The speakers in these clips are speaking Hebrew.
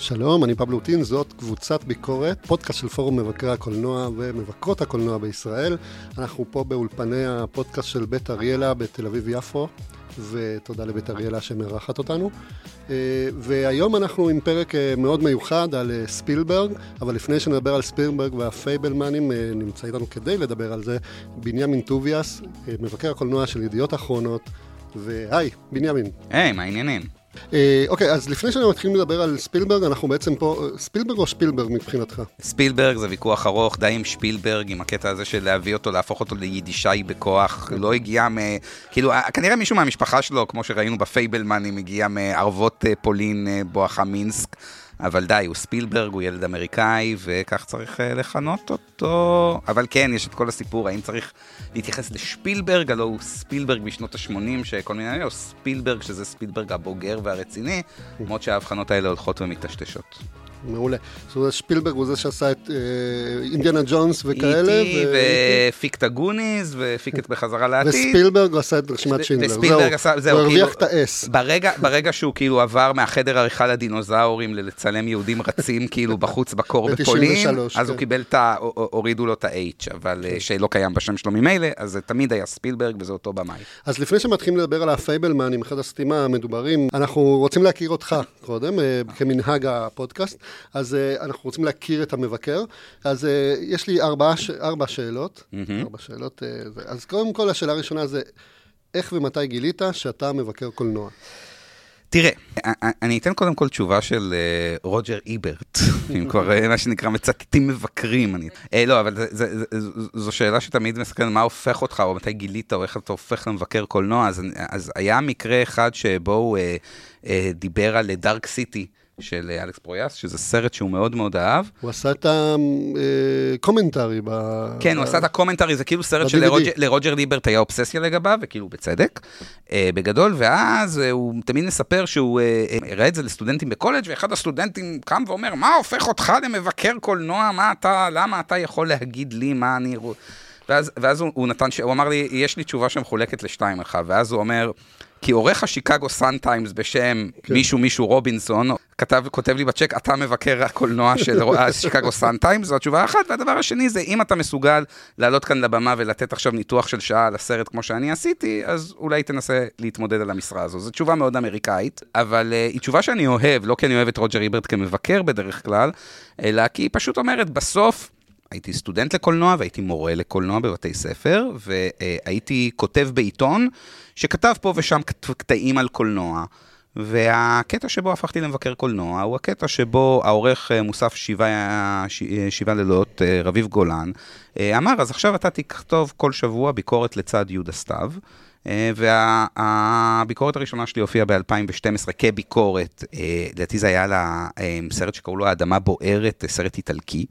שלום, אני פבלו טין, זאת קבוצת ביקורת, פודקאסט של פורום מבקרי הקולנוע ומבקרות הקולנוע בישראל. אנחנו פה באולפני הפודקאסט של בית אריאלה בתל אביב-יפו, ותודה לבית אריאלה שמארחת אותנו. אה, והיום אנחנו עם פרק אה, מאוד מיוחד על אה, ספילברג, אבל לפני שנדבר על ספילברג והפייבלמנים, נמצא איתנו כדי לדבר על זה בנימין טוביאס, מבקר הקולנוע של ידיעות אחרונות. והי, בנימין. היי, hey, מה העניינים? אה, אוקיי, אז לפני שאנחנו מתחילים לדבר על ספילברג, אנחנו בעצם פה, ספילברג או שפילברג מבחינתך? ספילברג זה ויכוח ארוך, די עם שפילברג, עם הקטע הזה של להביא אותו, להפוך אותו ליידישאי בכוח, לא הגיע מ... כאילו, אה, כנראה מישהו מהמשפחה שלו, כמו שראינו בפייבלמנים, הגיע מערבות אה, פולין בואכה מינסק. אבל די, הוא ספילברג, הוא ילד אמריקאי, וכך צריך uh, לכנות אותו. אבל כן, יש את כל הסיפור, האם צריך להתייחס לשפילברג, הלוא הוא ספילברג משנות ה-80, שכל מיני, או ספילברג, שזה ספילברג הבוגר והרציני, למרות שההבחנות האלה הולכות ומטשטשות. מעולה. זאת אומרת, שפילברג הוא זה שעשה את אה, אינדיאנה ג'ונס וכאלה. איטי, והפיק את הגוניז, והפיק את בחזרה לעתיד. וספילברג עשה את רשימת שינדלר. וספילברג עשה, זהו, הוא הרוויח כאילו, את האס. ברגע, ברגע שהוא כאילו עבר מהחדר עריכה לדינוזאורים לצלם יהודים רצים כאילו בחוץ בקור בפולין, אז הוא כן. קיבל את ה... הורידו לו את ה-H, אבל כן. שלא קיים בשם שלו ממילא, אז זה תמיד היה ספילברג וזה אותו במאי. אז לפני שמתחילים לדבר על הפייבלמן עם אחד הסתימה המדוברים, אנחנו רוצים להכיר אותך קודם, כמנהג הפודקאסט. אז uh, אנחנו רוצים להכיר את המבקר. אז uh, יש לי ארבע, ש... ארבע שאלות. Mm-hmm. ארבע שאלות. Uh, אז קודם כל, השאלה הראשונה זה, איך ומתי גילית שאתה מבקר קולנוע? תראה, אני אתן קודם כל תשובה של רוג'ר איברט, אם כבר מה שנקרא מצטטים מבקרים. אני... לא, אבל זו שאלה שתמיד מסתכלת מה הופך אותך, או מתי גילית, או איך אתה הופך למבקר קולנוע. אז, אז היה מקרה אחד שבו הוא דיבר על Dark City. של אה, אלכס פרויאס, שזה סרט שהוא מאוד מאוד אהב. הוא עשה את ה commentary ב... כן, הוא עשה את ה commentary, זה כאילו סרט שלרוג'ר איברט היה אובססיה לגביו, וכאילו בצדק, אה, בגדול, ואז אה, הוא תמיד מספר שהוא הראה את זה לסטודנטים בקולג', ואחד הסטודנטים קם ואומר, מה הופך אותך למבקר קולנוע? מה אתה, למה אתה יכול להגיד לי מה אני... ואז, ואז הוא, הוא נתן, הוא אמר לי, יש לי תשובה שמחולקת לשתיים לך, ואז הוא אומר, כי עורך ה Chicago Sun Times בשם כן. מישהו מישהו רובינסון, כתב, כותב לי בצ'ק, אתה מבקר הקולנוע של Chicago Sun Times, זו התשובה האחת, והדבר השני זה, אם אתה מסוגל לעלות כאן לבמה ולתת עכשיו ניתוח של שעה על הסרט כמו שאני עשיתי, אז אולי תנסה להתמודד על המשרה הזו. זו תשובה מאוד אמריקאית, אבל אה, היא תשובה שאני אוהב, לא כי אני אוהב את רוג'ר איברט כמבקר בדרך כלל, אלא כי היא פשוט אומרת, בסוף, הייתי סטודנט לקולנוע והייתי מורה לקולנוע בבתי ספר, והייתי כותב בעיתון שכתב פה ושם קטעים על קולנוע. והקטע שבו הפכתי למבקר קולנוע הוא הקטע שבו העורך אה, מוסף שבעה, אה, שבעה לילות, אה, רביב גולן, אמר, אז עכשיו אתה תכתוב כל שבוע ביקורת לצד יהודה סתיו. והביקורת הראשונה שלי הופיעה ב-2012 כביקורת, לדעתי זה היה לה סרט שקראו לו האדמה בוערת, סרט איטלקי.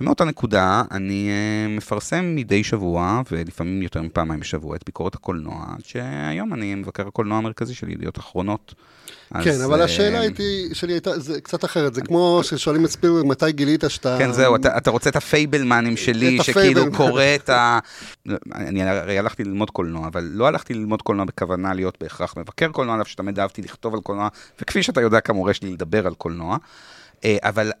ומאותה נקודה אני מפרסם מדי שבוע, ולפעמים יותר מפעמיים בשבוע, את ביקורת הקולנוע, שהיום אני מבקר הקולנוע המרכזי של ידיעות אחרונות. כן, אבל השאלה אה, שלי הייתה, זה קצת אחרת, זה כמו ששואלים את ספילברג, מתי גילית שאתה... כן, זהו, אתה רוצה את הפייבלמנים שלי, שכאילו קורא את ה... אני הרי הלכתי ללמוד קולנוע, אבל לא הלכתי ללמוד קולנוע בכוונה להיות בהכרח מבקר קולנוע, אף שתמיד אהבתי לכתוב על קולנוע, וכפי שאתה יודע, כמורה שלי לדבר על קולנוע. אה, אבל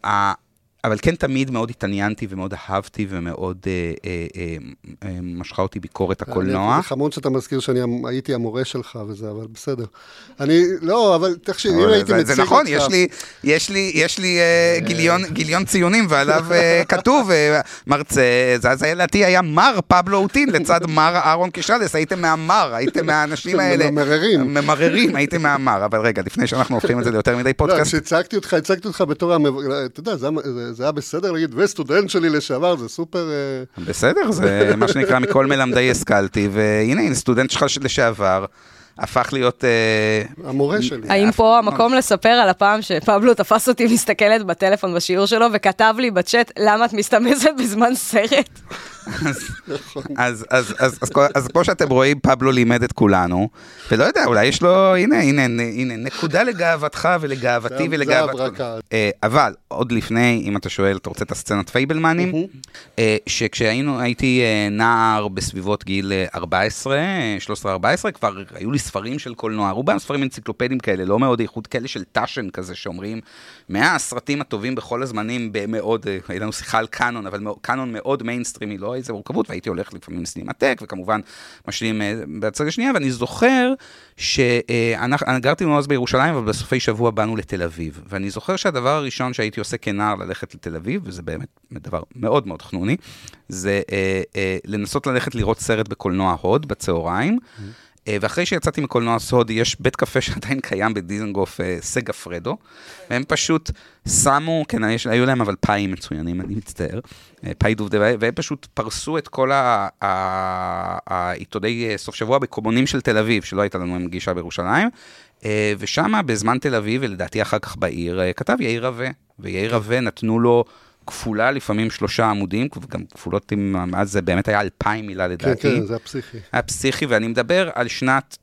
אבל כן תמיד מאוד התעניינתי ומאוד אהבתי ומאוד אה, אה, אה, אה, משכה אותי ביקורת הקולנוע. זה חמוד שאתה מזכיר שאני הייתי המורה שלך וזה, אבל בסדר. אני, לא, אבל תקשיב, אם הייתי מציג אותך... זה נכון, יש לי, יש לי, יש לי אה, גיליון, גיליון ציונים ועליו אה, כתוב, אה, מרצה, זה אז לדעתי היה מר פבלו אוטין לצד מר אהרון קישלס, הייתם מהמר, הייתם מהאנשים האלה. ממררים. ממררים, הייתם מהמר, אבל רגע, לפני שאנחנו הופכים את זה ליותר מדי פודקאסט. לא, כשהצגתי אותך, הצגתי אותך בתור, אתה יודע, זה זה היה בסדר להגיד, וסטודנט שלי לשעבר, זה סופר... אה, בסדר, זה מה שנקרא מכל מלמדי השכלתי, והנה, הנה, סטודנט שלך לשעבר. הפך להיות... אה, המורה שלי. האם פה המקום לספר על הפעם שפבלו תפס אותי מסתכלת בטלפון בשיעור שלו וכתב לי בצ'אט, למה את מסתמסת בזמן סרט? אז, אז, כמו שאתם רואים, פבלו לימד את כולנו, ולא יודע, אולי יש לו, הנה, הנה, הנה, נקודה לגאוותך ולגאוותי ולגאוות... זה הברקה. אה, אבל, עוד לפני, אם אתה שואל, אתה רוצה את הסצנת פייבלמנים? אה, שכשהיינו, הייתי אה, נער בסביבות גיל 14, 13-14, כבר היו לי ספרים של קולנוע, רובם ספרים אנציקלופדיים כאלה, לא מאוד איכות, כאלה של Taschen כזה, שאומרים, 100 הסרטים הטובים בכל הזמנים, במאוד, הייתה לנו שיחה על קאנון, אבל קאנון מאוד מיינסטרימי, לא איזה מורכבות, והייתי הולך לפעמים לסינמטק, וכמובן משלים בצד השנייה, ואני זוכר שאני גרתי מאוד בירושלים, אבל בסופי שבוע באנו לתל אביב, ואני זוכר שהדבר הראשון שהייתי עושה כנער ללכת לתל אביב, וזה באמת דבר מאוד מאוד חנוני, זה אה, אה, לנסות ללכת לראות סרט בקולנוע הוד בצהריים. Mm-hmm. אה, ואחרי שיצאתי מקולנוע סוד, יש בית קפה שעדיין קיים בדיזנגוף, אה, סגה פרדו, והם פשוט שמו, כן, היו להם אבל פאים מצוינים, אני מצטער, אה, פאי דובדבאי, והם פשוט פרסו את כל העיתוני סוף שבוע בקומונים של תל אביב, שלא הייתה לנו גישה בירושלים, ושם בזמן תל אביב, ולדעתי אחר כך בעיר, כתב יאיר רווה, ויאיר רווה נתנו לו... כפולה, לפעמים שלושה עמודים, וגם כפולות עם, אז זה באמת היה אלפיים מילה כן, לדעתי. כן, כן, זה היה פסיכי. היה פסיכי, ואני מדבר על שנת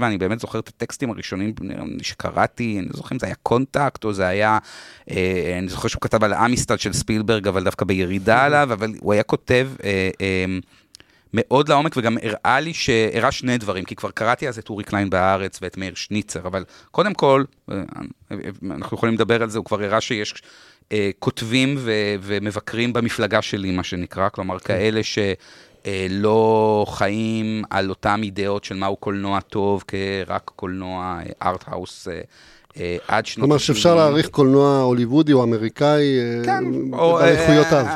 96-97, אני באמת זוכר את הטקסטים הראשונים שקראתי, אני זוכר אם זה היה קונטקט, או זה היה, אה, אני זוכר שהוא כתב על אמיסטד של ספילברג, אבל דווקא בירידה עליו, אבל הוא היה כותב... אה, אה, מאוד לעומק, וגם הראה לי שהראה שני דברים, כי כבר קראתי אז את אורי קליין בהארץ ואת מאיר שניצר, אבל קודם כל, אה, אנחנו יכולים לדבר על זה, הוא כבר הראה שיש אה, כותבים ו- ומבקרים במפלגה שלי, מה שנקרא, כלומר, כן. כאלה שלא אה, חיים על אותם אידאות של מהו קולנוע טוב, כרק קולנוע ארט-האוס. אה, אה, עד שנות... כלומר שאפשר להעריך קולנוע הוליוודי או אמריקאי אה, כן, באיכויותיו.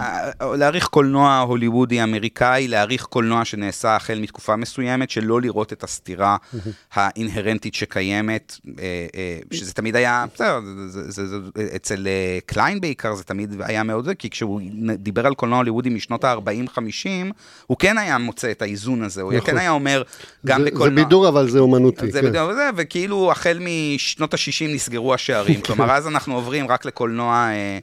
או להעריך קולנוע הוליוודי אמריקאי, להעריך קולנוע שנעשה החל מתקופה מסוימת, שלא לראות את הסתירה האינהרנטית שקיימת, אה, שזה תמיד היה, בסדר, אצל קליין בעיקר זה תמיד היה מאוד זה, כי כשהוא דיבר על קולנוע הוליוודי משנות ה-40-50, הוא כן היה מוצא את האיזון הזה, הוא כן נכון. היה אומר, גם בקולנוע... זה בידור אבל זה אומנותי. זה בידור, וכאילו החל משנות ה-60 נסגרו השערים. כלומר, אז אנחנו עוברים רק לקולנוע... אה,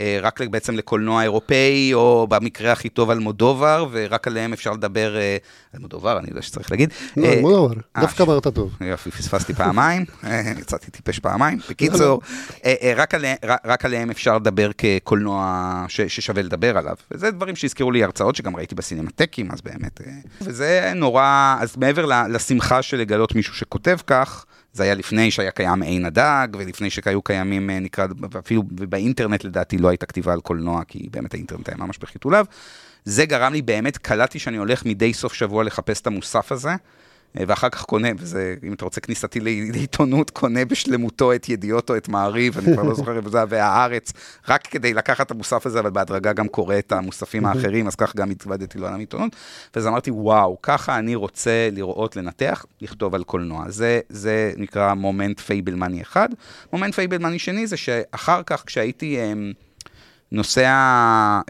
אה, רק בעצם לקולנוע אירופאי, או במקרה הכי טוב על מודובר, ורק עליהם אפשר לדבר, אה, על מודובר, אני יודע שצריך להגיד. לא, על מודובר, דווקא אמרת טוב. יופי, פספסתי פעמיים, יצאתי טיפש פעמיים. בקיצור, רק עליהם אפשר לדבר כקולנוע ששווה לדבר עליו. וזה דברים שהזכירו לי הרצאות שגם ראיתי בסינמטקים, אז באמת. וזה נורא, אז מעבר לשמחה של לגלות מישהו שכותב כך, זה היה לפני שהיה קיים עין הדג, ולפני שהיו קיימים, אה, נקרא, אפילו באינטרנט לדעתי לא הייתה כתיבה על קולנוע, כי באמת האינטרנט היה ממש בחיתוליו. זה גרם לי, באמת קלטתי שאני הולך מדי סוף שבוע לחפש את המוסף הזה. אה, ואחר כך קונה, וזה, אם אתה רוצה כניסתי לעיתונות, קונה בשלמותו את ידיעות או את מעריב, אני כבר לא זוכר אם זה היה והארץ, רק כדי לקחת את המוסף הזה, אבל בהדרגה גם קורא את המוספים האחרים, אז כך גם התוודתי לו על העיתונות. ואז אמרתי, וואו, ככה אני רוצה לראות, לנתח, לכתוב על קולנוע. זה, זה נקרא moment פייבלמני אחד. moment פייבלמני שני זה שאחר כך, כשהייתי... נוסע,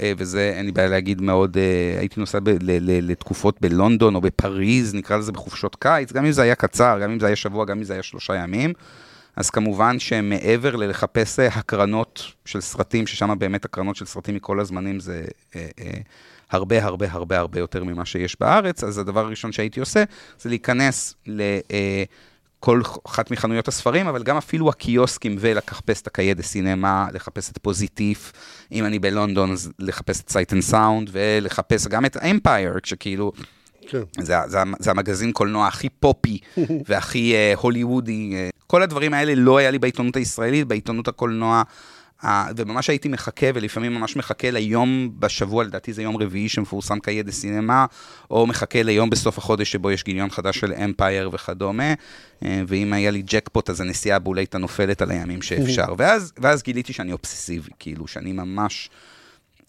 אה, וזה אין לי בעיה להגיד מאוד, אה, הייתי נוסע ב- ל- ל- לתקופות בלונדון או בפריז, נקרא לזה בחופשות קיץ, גם אם זה היה קצר, גם אם זה היה שבוע, גם אם זה היה שלושה ימים. אז כמובן שמעבר ללחפש אה, הקרנות של סרטים, ששם באמת הקרנות של סרטים מכל הזמנים זה הרבה הרבה הרבה הרבה יותר ממה שיש בארץ, אז הדבר הראשון שהייתי עושה זה להיכנס ל... אה, כל אחת מחנויות הספרים, אבל גם אפילו הקיוסקים ולחפש את ה Cahiers du Cinéma, לחפש את Positif, אם אני בלונדון, אז לחפש את Sight and Sound, ולחפש גם את Empire, כשכאילו... כן. זה, זה, זה המגזין קולנוע הכי פופי והכי אה, הוליוודי. אה, כל הדברים האלה לא היה לי בעיתונות הישראלית, בעיתונות הקולנוע וממש הייתי מחכה, ולפעמים ממש מחכה ליום בשבוע, לדעתי זה יום רביעי שמפורסם דה סינמה, או מחכה ליום בסוף החודש שבו יש גיליון חדש של אמפייר וכדומה, אה, ואם היה לי ג'קפוט, אז הנסיעה בול הייתה נופלת על הימים שאפשר. ואז, ואז גיליתי שאני אובססיבי, כאילו, שאני ממש...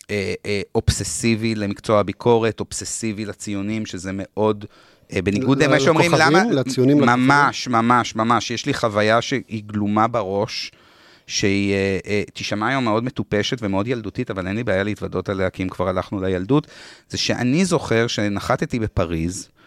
אה, אה, אובססיבי למקצוע הביקורת, אובססיבי לציונים, שזה מאוד, אה, בניגוד למה שאומרים, למה... לציונים? ממש, ממש, ממש. יש לי חוויה שהיא גלומה בראש. שהיא אה, אה, תישמע היום מאוד מטופשת ומאוד ילדותית, אבל אין לי בעיה להתוודות עליה, כי אם כבר הלכנו לילדות, זה שאני זוכר שנחתתי בפריז, אה,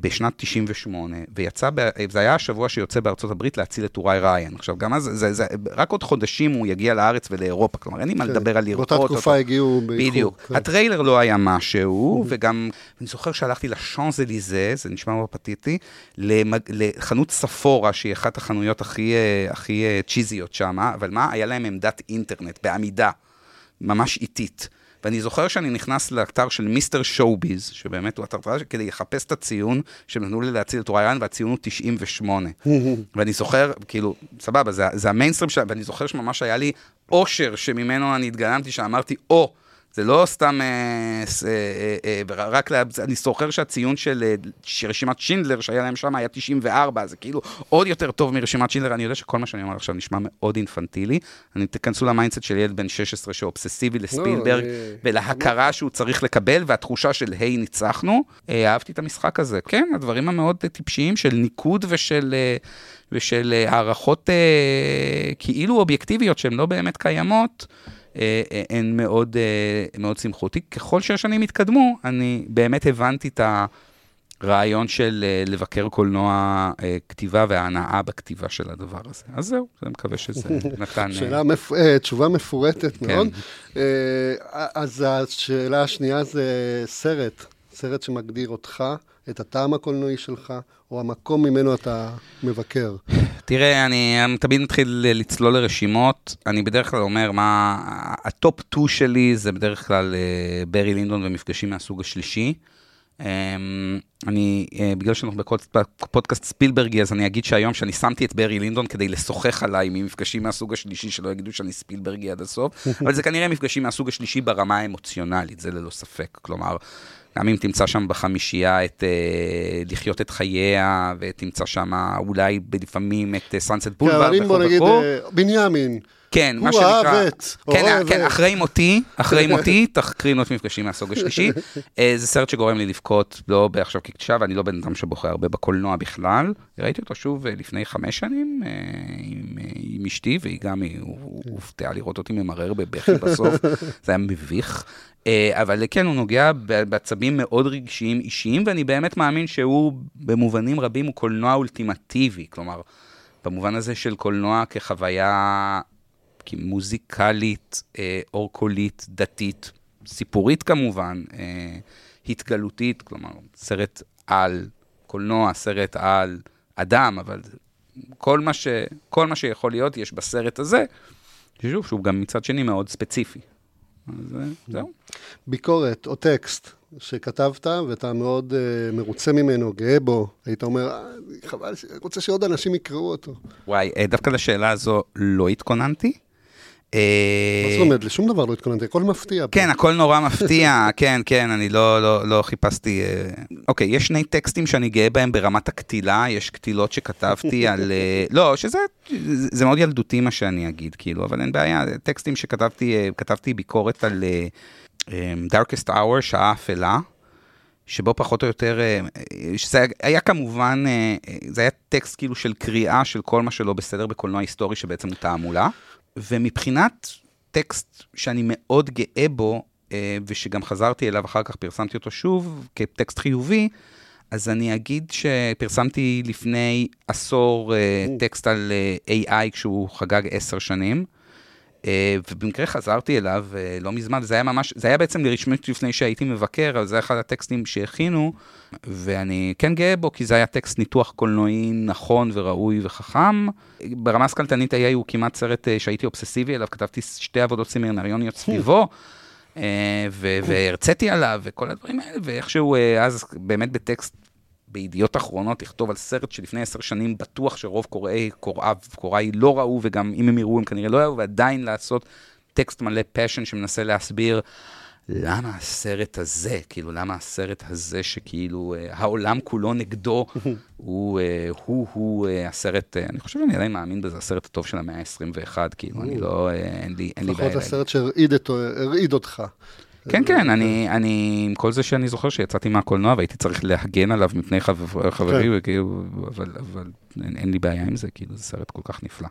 בשנת 98, ויצא, ב, זה היה השבוע שיוצא בארצות הברית להציל את טוראי ריין. עכשיו, גם אז, זה, זה, רק עוד חודשים הוא יגיע לארץ ולאירופה, כלומר, אין לי מה כן, לדבר על לראות אותו. באותה תקופה. הגיעו באיחור. בדיוק. כן. הטריילר לא היה משהו, וגם, אני זוכר שהלכתי לשאנז אליזה, זה נשמע מאוד למג, לחנות ספורה, שהיא אחת החנויות הכי, אה, הכי צ'יזיות שם, אבל מה? היה להם עמדת אינטרנט, בעמידה, ממש איטית. ואני זוכר שאני נכנס לאתר של מיסטר שואו-ביז, שבאמת הוא אתר כדי לחפש את הציון שהם נתנו לי להציל את רויאן, והציון הוא 98. ואני זוכר, כאילו, סבבה, זה, זה המיינסטרים שלה, ואני זוכר שממש היה לי אושר שממנו אני התגלמתי, שאמרתי, או, oh, זה לא סתם, אה, אה, אה, רק, אני זוכר שהציון של רשימת שינדלר שהיה להם שם היה 94, זה כאילו עוד יותר טוב מרשימת שינדלר. אני יודע שכל מה שאני אומר עכשיו נשמע מאוד אינפנטילי. אני תיכנסו ל mindset של ילד בן 16 שאובססיבי לספילברג, לא, ולהכרה שהוא צריך לקבל, והתחושה של היי, ניצחנו. אהבתי את המשחק הזה. כן, הדברים המאוד טיפשיים של ניקוד ושל... ושל הערכות כאילו אובייקטיביות שהן לא באמת קיימות. אה, אה, הן מאוד, אה, מאוד שמחו אותי. ככל שהשנים התקדמו, אני באמת הבנתי את הרעיון של לבקר קולנוע כתיבה וההנאה בכתיבה של הדבר הזה. אז זהו, אני מקווה שזה נתן... שאלה, מפ... תשובה מפורטת כן. מאוד. אז השאלה השנייה זה סרט, סרט שמגדיר אותך, את הטעם הקולנועי שלך, או המקום ממנו אתה מבקר. תראה, אני תמיד מתחיל לצלול לרשימות. אני בדרך כלל אומר מה... ה top 2 שלי זה בדרך כלל אה, ברי לינדון ומפגשים מהסוג השלישי. אמ, אני, אה, בגלל שאנחנו בפודקאסט ספילברגי, אז אני אגיד שהיום שאני שמתי את ברי לינדון כדי לשוחח עליי ממפגשים מהסוג השלישי, שלא יגידו שאני ספילברגי עד הסוף, אבל זה כנראה מפגשים מהסוג השלישי ברמה האמוציונלית, זה ללא ספק. כלומר, גם אם תמצא שם בחמישייה את אה, לחיות את חייה, ותמצא שם אולי לפעמים את סאנסט בולבר וכו' וכו'. בוא נגיד, אה, בנימין. כן, מה שנקרא... הוא אהב את, כן, כן, אחרי מותי, אחרי מותי, תחקרינו את מפגשים מהסוג השלישי. אה, זה סרט שגורם לי לבכות, לא עכשיו כקשה, ואני לא בן אדם שבוכה הרבה בקולנוע בכלל. ראיתי אותו שוב אה, לפני חמש שנים אה, עם, עם אשתי, והיא גם הופתעה לראות אותי ממרר בבכי בסוף, זה היה מביך. אבל כן, הוא נוגע בעצבים מאוד רגשיים אישיים, ואני באמת מאמין שהוא במובנים רבים הוא קולנוע אולטימטיבי. כלומר, במובן הזה של קולנוע כחוויה מוזיקלית, אה, אורקולית, דתית, סיפורית כמובן, אה, התגלותית, כלומר, סרט על קולנוע, סרט על אדם, אבל כל מה, ש, כל מה שיכול להיות יש בסרט הזה, שוב, שהוא גם מצד שני מאוד ספציפי. אז אה, זהו. ביקורת או טקסט שכתבת ואתה מאוד uh, מרוצה ממנו, גאה בו, היית אומר, חבל, רוצה שעוד אנשים יקראו אותו. וואי, דווקא לשאלה הזו לא התכוננתי. מה זאת אומרת? לשום דבר לא התכוננתי, הכל מפתיע. כן, הכל נורא מפתיע, כן, כן, אני לא, לא, לא חיפשתי... אה, אוקיי, יש שני טקסטים שאני גאה בהם ברמת הקטילה, יש קטילות שכתבתי על... אה, לא, שזה זה מאוד ילדותי מה שאני אגיד, כאילו, אבל אין בעיה, טקסטים שכתבתי, אה, כתבתי ביקורת על Darkest Hour, שעה אפלה. שבו פחות או יותר, שזה היה כמובן, זה היה טקסט כאילו של קריאה של כל מה שלא בסדר בקולנוע היסטורי, שבעצם הוא תעמולה. ומבחינת טקסט שאני מאוד גאה בו, אה, ושגם חזרתי אליו אחר כך, פרסמתי אותו שוב כטקסט חיובי, אז אני אגיד שפרסמתי לפני עשור אה, טקסט על אה, AI כשהוא חגג עשר שנים. אה, ובמקרה חזרתי אליו אה, לא מזמן, זה היה ממש, זה היה בעצם לרשמית לפני שהייתי מבקר, אבל זה אחד הטקסטים שהכינו, ואני כן גאה בו, כי זה היה טקסט ניתוח קולנועי נכון וראוי וחכם. ברמה הסקלטנית היה הוא כמעט סרט אה, שהייתי אובססיבי אליו, כתבתי שתי עבודות סמינריוניות סביבו. והרציתי עליו וכל הדברים האלה, ואיכשהו אז באמת בטקסט בידיעות אחרונות לכתוב על סרט שלפני עשר שנים בטוח שרוב קוראי, קוראיו, קוראי לא ראו, וגם אם הם יראו הם כנראה לא ראו, ועדיין לעשות טקסט מלא פשן שמנסה להסביר למה הסרט הזה, כאילו, למה הסרט הזה שכאילו אה, העולם כולו נגדו, הוא, אה, הוא, הוא אה, הסרט, אני חושב שאני עדיין מאמין בזה, הסרט הטוב של המאה ה-21, כאילו, אני לא, אין לי, אין לי בעיה. לפחות הסרט שהרעיד אותך. כן, כן, אני, אני, עם כל זה שאני זוכר שיצאתי מהקולנוע והייתי צריך להגן עליו מפני חברים, כן. וכאילו, אבל, אבל אין, אין לי בעיה עם זה, כאילו, זה סרט כל כך נפלא.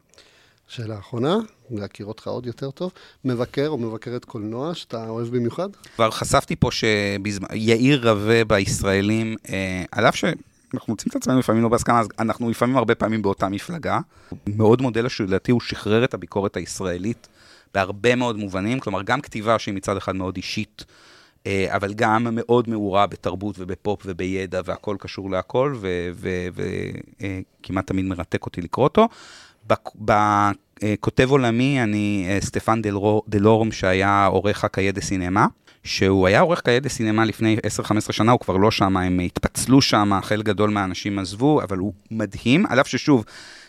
שאלה אחרונה, להכיר אותך עוד יותר טוב, מבקר או מבקרת קולנוע שאתה אוהב במיוחד? כבר חשפתי פה שיאיר רווה בישראלים, אה, על אף שאנחנו מוצאים את עצמנו לפעמים לא בהסכמה, אז אנחנו לפעמים הרבה פעמים באותה מפלגה. מאוד מודה לו שלדעתי הוא שחרר את הביקורת הישראלית בהרבה מאוד מובנים, כלומר גם כתיבה שהיא מצד אחד מאוד אישית. אה, אבל גם מאוד מעורה בתרבות ובפופ ובידע, והכל קשור להכל, וכמעט אה, תמיד מרתק אותי לקרוא אותו. בכותב עולמי, אני אה, סטפן דלורם, שהיה עורך הקיידה סינמה, שהוא היה עורך קיידה סינמה לפני 10-15 שנה, הוא כבר לא שם, הם התפצלו שם, חלק גדול מהאנשים עזבו, אבל הוא מדהים, על אף ששוב,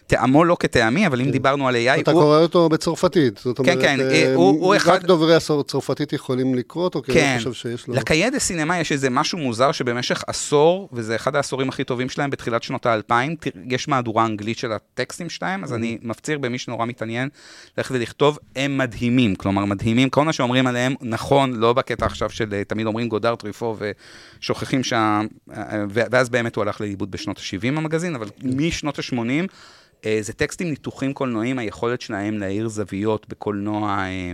טעמו לא כטעמי, אבל אם כן. דיברנו על AI... אתה קורא אותו בצרפתית, זאת כן, אומרת, כן, אה, הוא אחד... רק דוברי הצרפתית יכולים לקרוא אותו, כי אני כן. חושב שיש לו... לקיידה סינמה יש איזה משהו מוזר שבמשך עשור, וזה אחד העשורים הכי טובים שלהם בתחילת שנות האלפיים, יש מהדורה אנגלית של הטקסטים שלהם, אז אני מפציר במי שנורא מתעניין, ללכת ולכתוב, הם מדהימים, כלומר מדהימים, כל מה שאומרים עליהם נכון, לא בקטע עכשיו של אה, תמיד אומרים גודר טריפו ושוכחים שם, אה, ואז באמת הוא הלך לאיבוד בשנות ה-70 המגזין, אבל משנות ה-80, אה, זה טקסטים ניתוחים קולנועיים, היכולת שלהם להאיר זוויות בקולנוע... אה,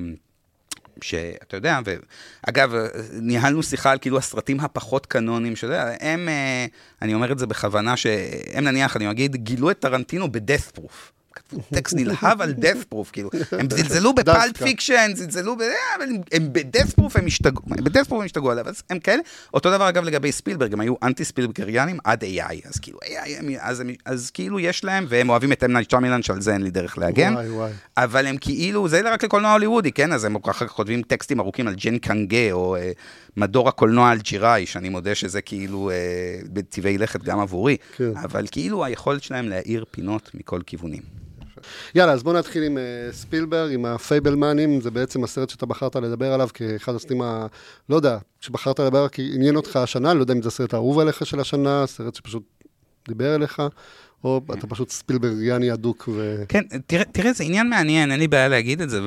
שאתה יודע, ואגב, ניהלנו שיחה על כאילו הסרטים הפחות קנונים, שאתה יודע, הם, אה, אני אומר את זה בכוונה, שהם נניח, אני אגיד, גילו את טרנטינו ב Death Proof. כתבו טקסט נלהב על Death Proof, כאילו, הם זלזלו ב Pulp Fiction, זלזלו ב... אבל הם ב-Death Proof הם השתגעו, ב-Death Proof הם השתגעו עליו, אז הם כאלה. אותו דבר אגב לגבי ספילברג, הם היו אנטי ספילברגיאנים עד AI, אז כאילו, AI, אז, אז כאילו יש להם, והם אוהבים את אם נייט שיאמלן, שעל זה אין לי דרך להגן. אבל הם כאילו, זה רק לקולנוע הוליוודי, כן? אז הם אחר כך כותבים טקסטים ארוכים על ג'יה ז'אנגקה, או אה, מדור הקולנוע על ג'יראי, שאני מודה שזה כאילו אה, בטבעי לכת גם עבורי, כן. אבל כאילו היכולת שלהם להאיר פינות מכל כיוונים. יאללה, אז בוא נתחיל עם uh, ספילברג, עם הפייבלמנים, זה בעצם הסרט שאתה בחרת לדבר עליו כאחד הסרטים ה... לא יודע, שבחרת לדבר כי עניין אותך השנה, לא יודע אם זה הסרט האהוב עליך של השנה, סרט שפשוט דיבר אליך, או אתה פשוט ספילברגיאני אדוק ו... כן, תראה, תראה, זה עניין מעניין, אין לי בעיה להגיד את זה.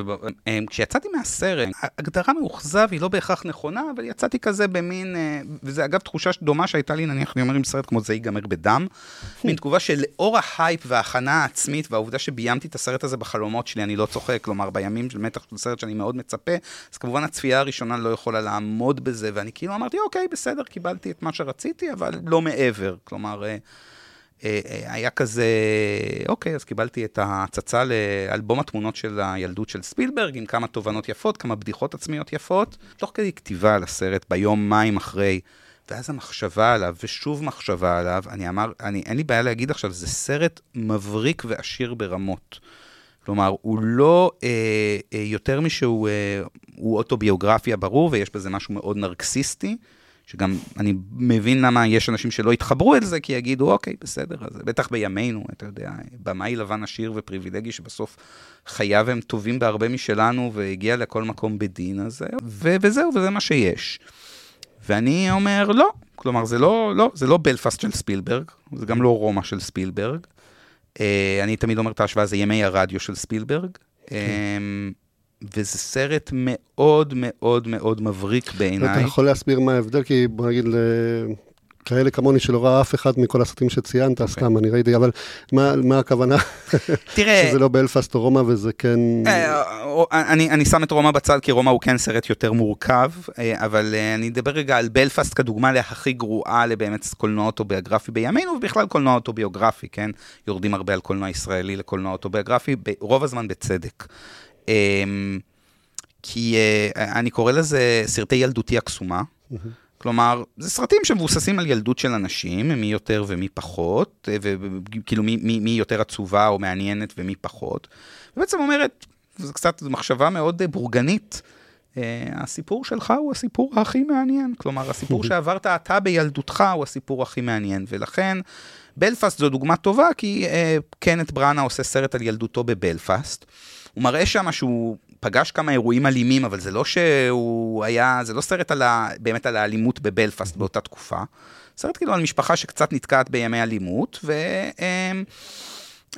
אה, כשיצאתי מהסרט, הגדרה מאוכזב היא לא בהכרח נכונה, אבל יצאתי כזה במין, אה, וזה אגב תחושה דומה שהייתה לי, נניח, אני אומר עם סרט כמו זה ייגמר בדם, מין תגובה של לאור ההייפ וההכנה העצמית, והעובדה שביימתי את הסרט הזה בחלומות שלי, אני לא צוחק, כלומר, בימים של מתח של סרט שאני מאוד מצפה, אז כמובן הצפייה הראשונה לא יכולה לעמוד בזה, ואני כאילו אמרתי, אוקיי, בסדר, קיבלתי את מה שרציתי, אבל לא מעבר. כלומר, אה, היה כזה, אוקיי, אז קיבלתי את ההצצה לאלבום התמונות של הילדות של ספילברג, עם כמה תובנות יפות, כמה בדיחות עצמיות יפות, תוך כדי כתיבה על הסרט, ביום מים אחרי, ואז המחשבה עליו, ושוב מחשבה עליו, אני אמר, אני, אין לי בעיה להגיד עכשיו, זה סרט מבריק ועשיר ברמות. כלומר, הוא לא אה, אה, יותר משהוא אה, אוטוביוגרפיה ברור, ויש בזה משהו מאוד נרקסיסטי. שגם אני מבין למה יש אנשים שלא יתחברו אל זה, כי יגידו, אוקיי, בסדר, אז בטח בימינו, אתה יודע, במאי לבן עשיר ופריבילגי, שבסוף חייו הם טובים בהרבה משלנו, והגיע לכל מקום בדין, אז ו- וזהו, וזה מה שיש. ואני אומר, לא, כלומר, זה לא, לא, זה לא בלפאסט של ספילברג, זה גם לא רומא של ספילברג. Uh, אני תמיד אומר את ההשוואה, זה ימי הרדיו של ספילברג. כן. Um, וזה סרט מאוד מאוד מאוד מבריק בעיניי. אתה יכול להסביר מה ההבדל? כי בוא נגיד, כאלה כמוני שלא ראה אף אחד מכל הסרטים שציינת, okay. אוקיי. סתם, אני ראיתי, אבל מה, מה הכוונה? תראה... שזה לא באלפסט או רומא וזה כן... אה, אני, אני שם את רומא בצד, כי רומא הוא כן סרט יותר מורכב, אה, אבל אה, אני אדבר רגע על בלפסט כדוגמה להכי גרועה לבאמת קולנוע אוטוביוגרפי בימינו, ובכלל קולנוע אוטוביוגרפי, כן? יורדים הרבה על קולנוע ישראלי לקולנוע אוטוביוגרפי, רוב הזמן בצדק. אמ, כי אה, אני קורא לזה סרטי ילדותי הקסומה. כלומר, זה סרטים שמבוססים על ילדות של אנשים, מי יותר ומי פחות, אה, וכאילו מי, מי, מי יותר עצובה או מעניינת ומי פחות. ובעצם אומרת, זו קצת מחשבה מאוד אה, בורגנית. הסיפור שלך הוא הסיפור הכי מעניין. כלומר, הסיפור שעברת אתה בילדותך הוא הסיפור הכי מעניין. ולכן, בלפאסט זו דוגמה טובה, כי uh, קנט בראנה עושה סרט על ילדותו בבלפאסט. הוא מראה שם שהוא פגש כמה אירועים אלימים, אבל זה לא שהוא היה, זה לא סרט על ה, באמת על האלימות בבלפאסט באותה תקופה. סרט כאילו על משפחה שקצת נתקעת בימי אלימות, ו... אמ,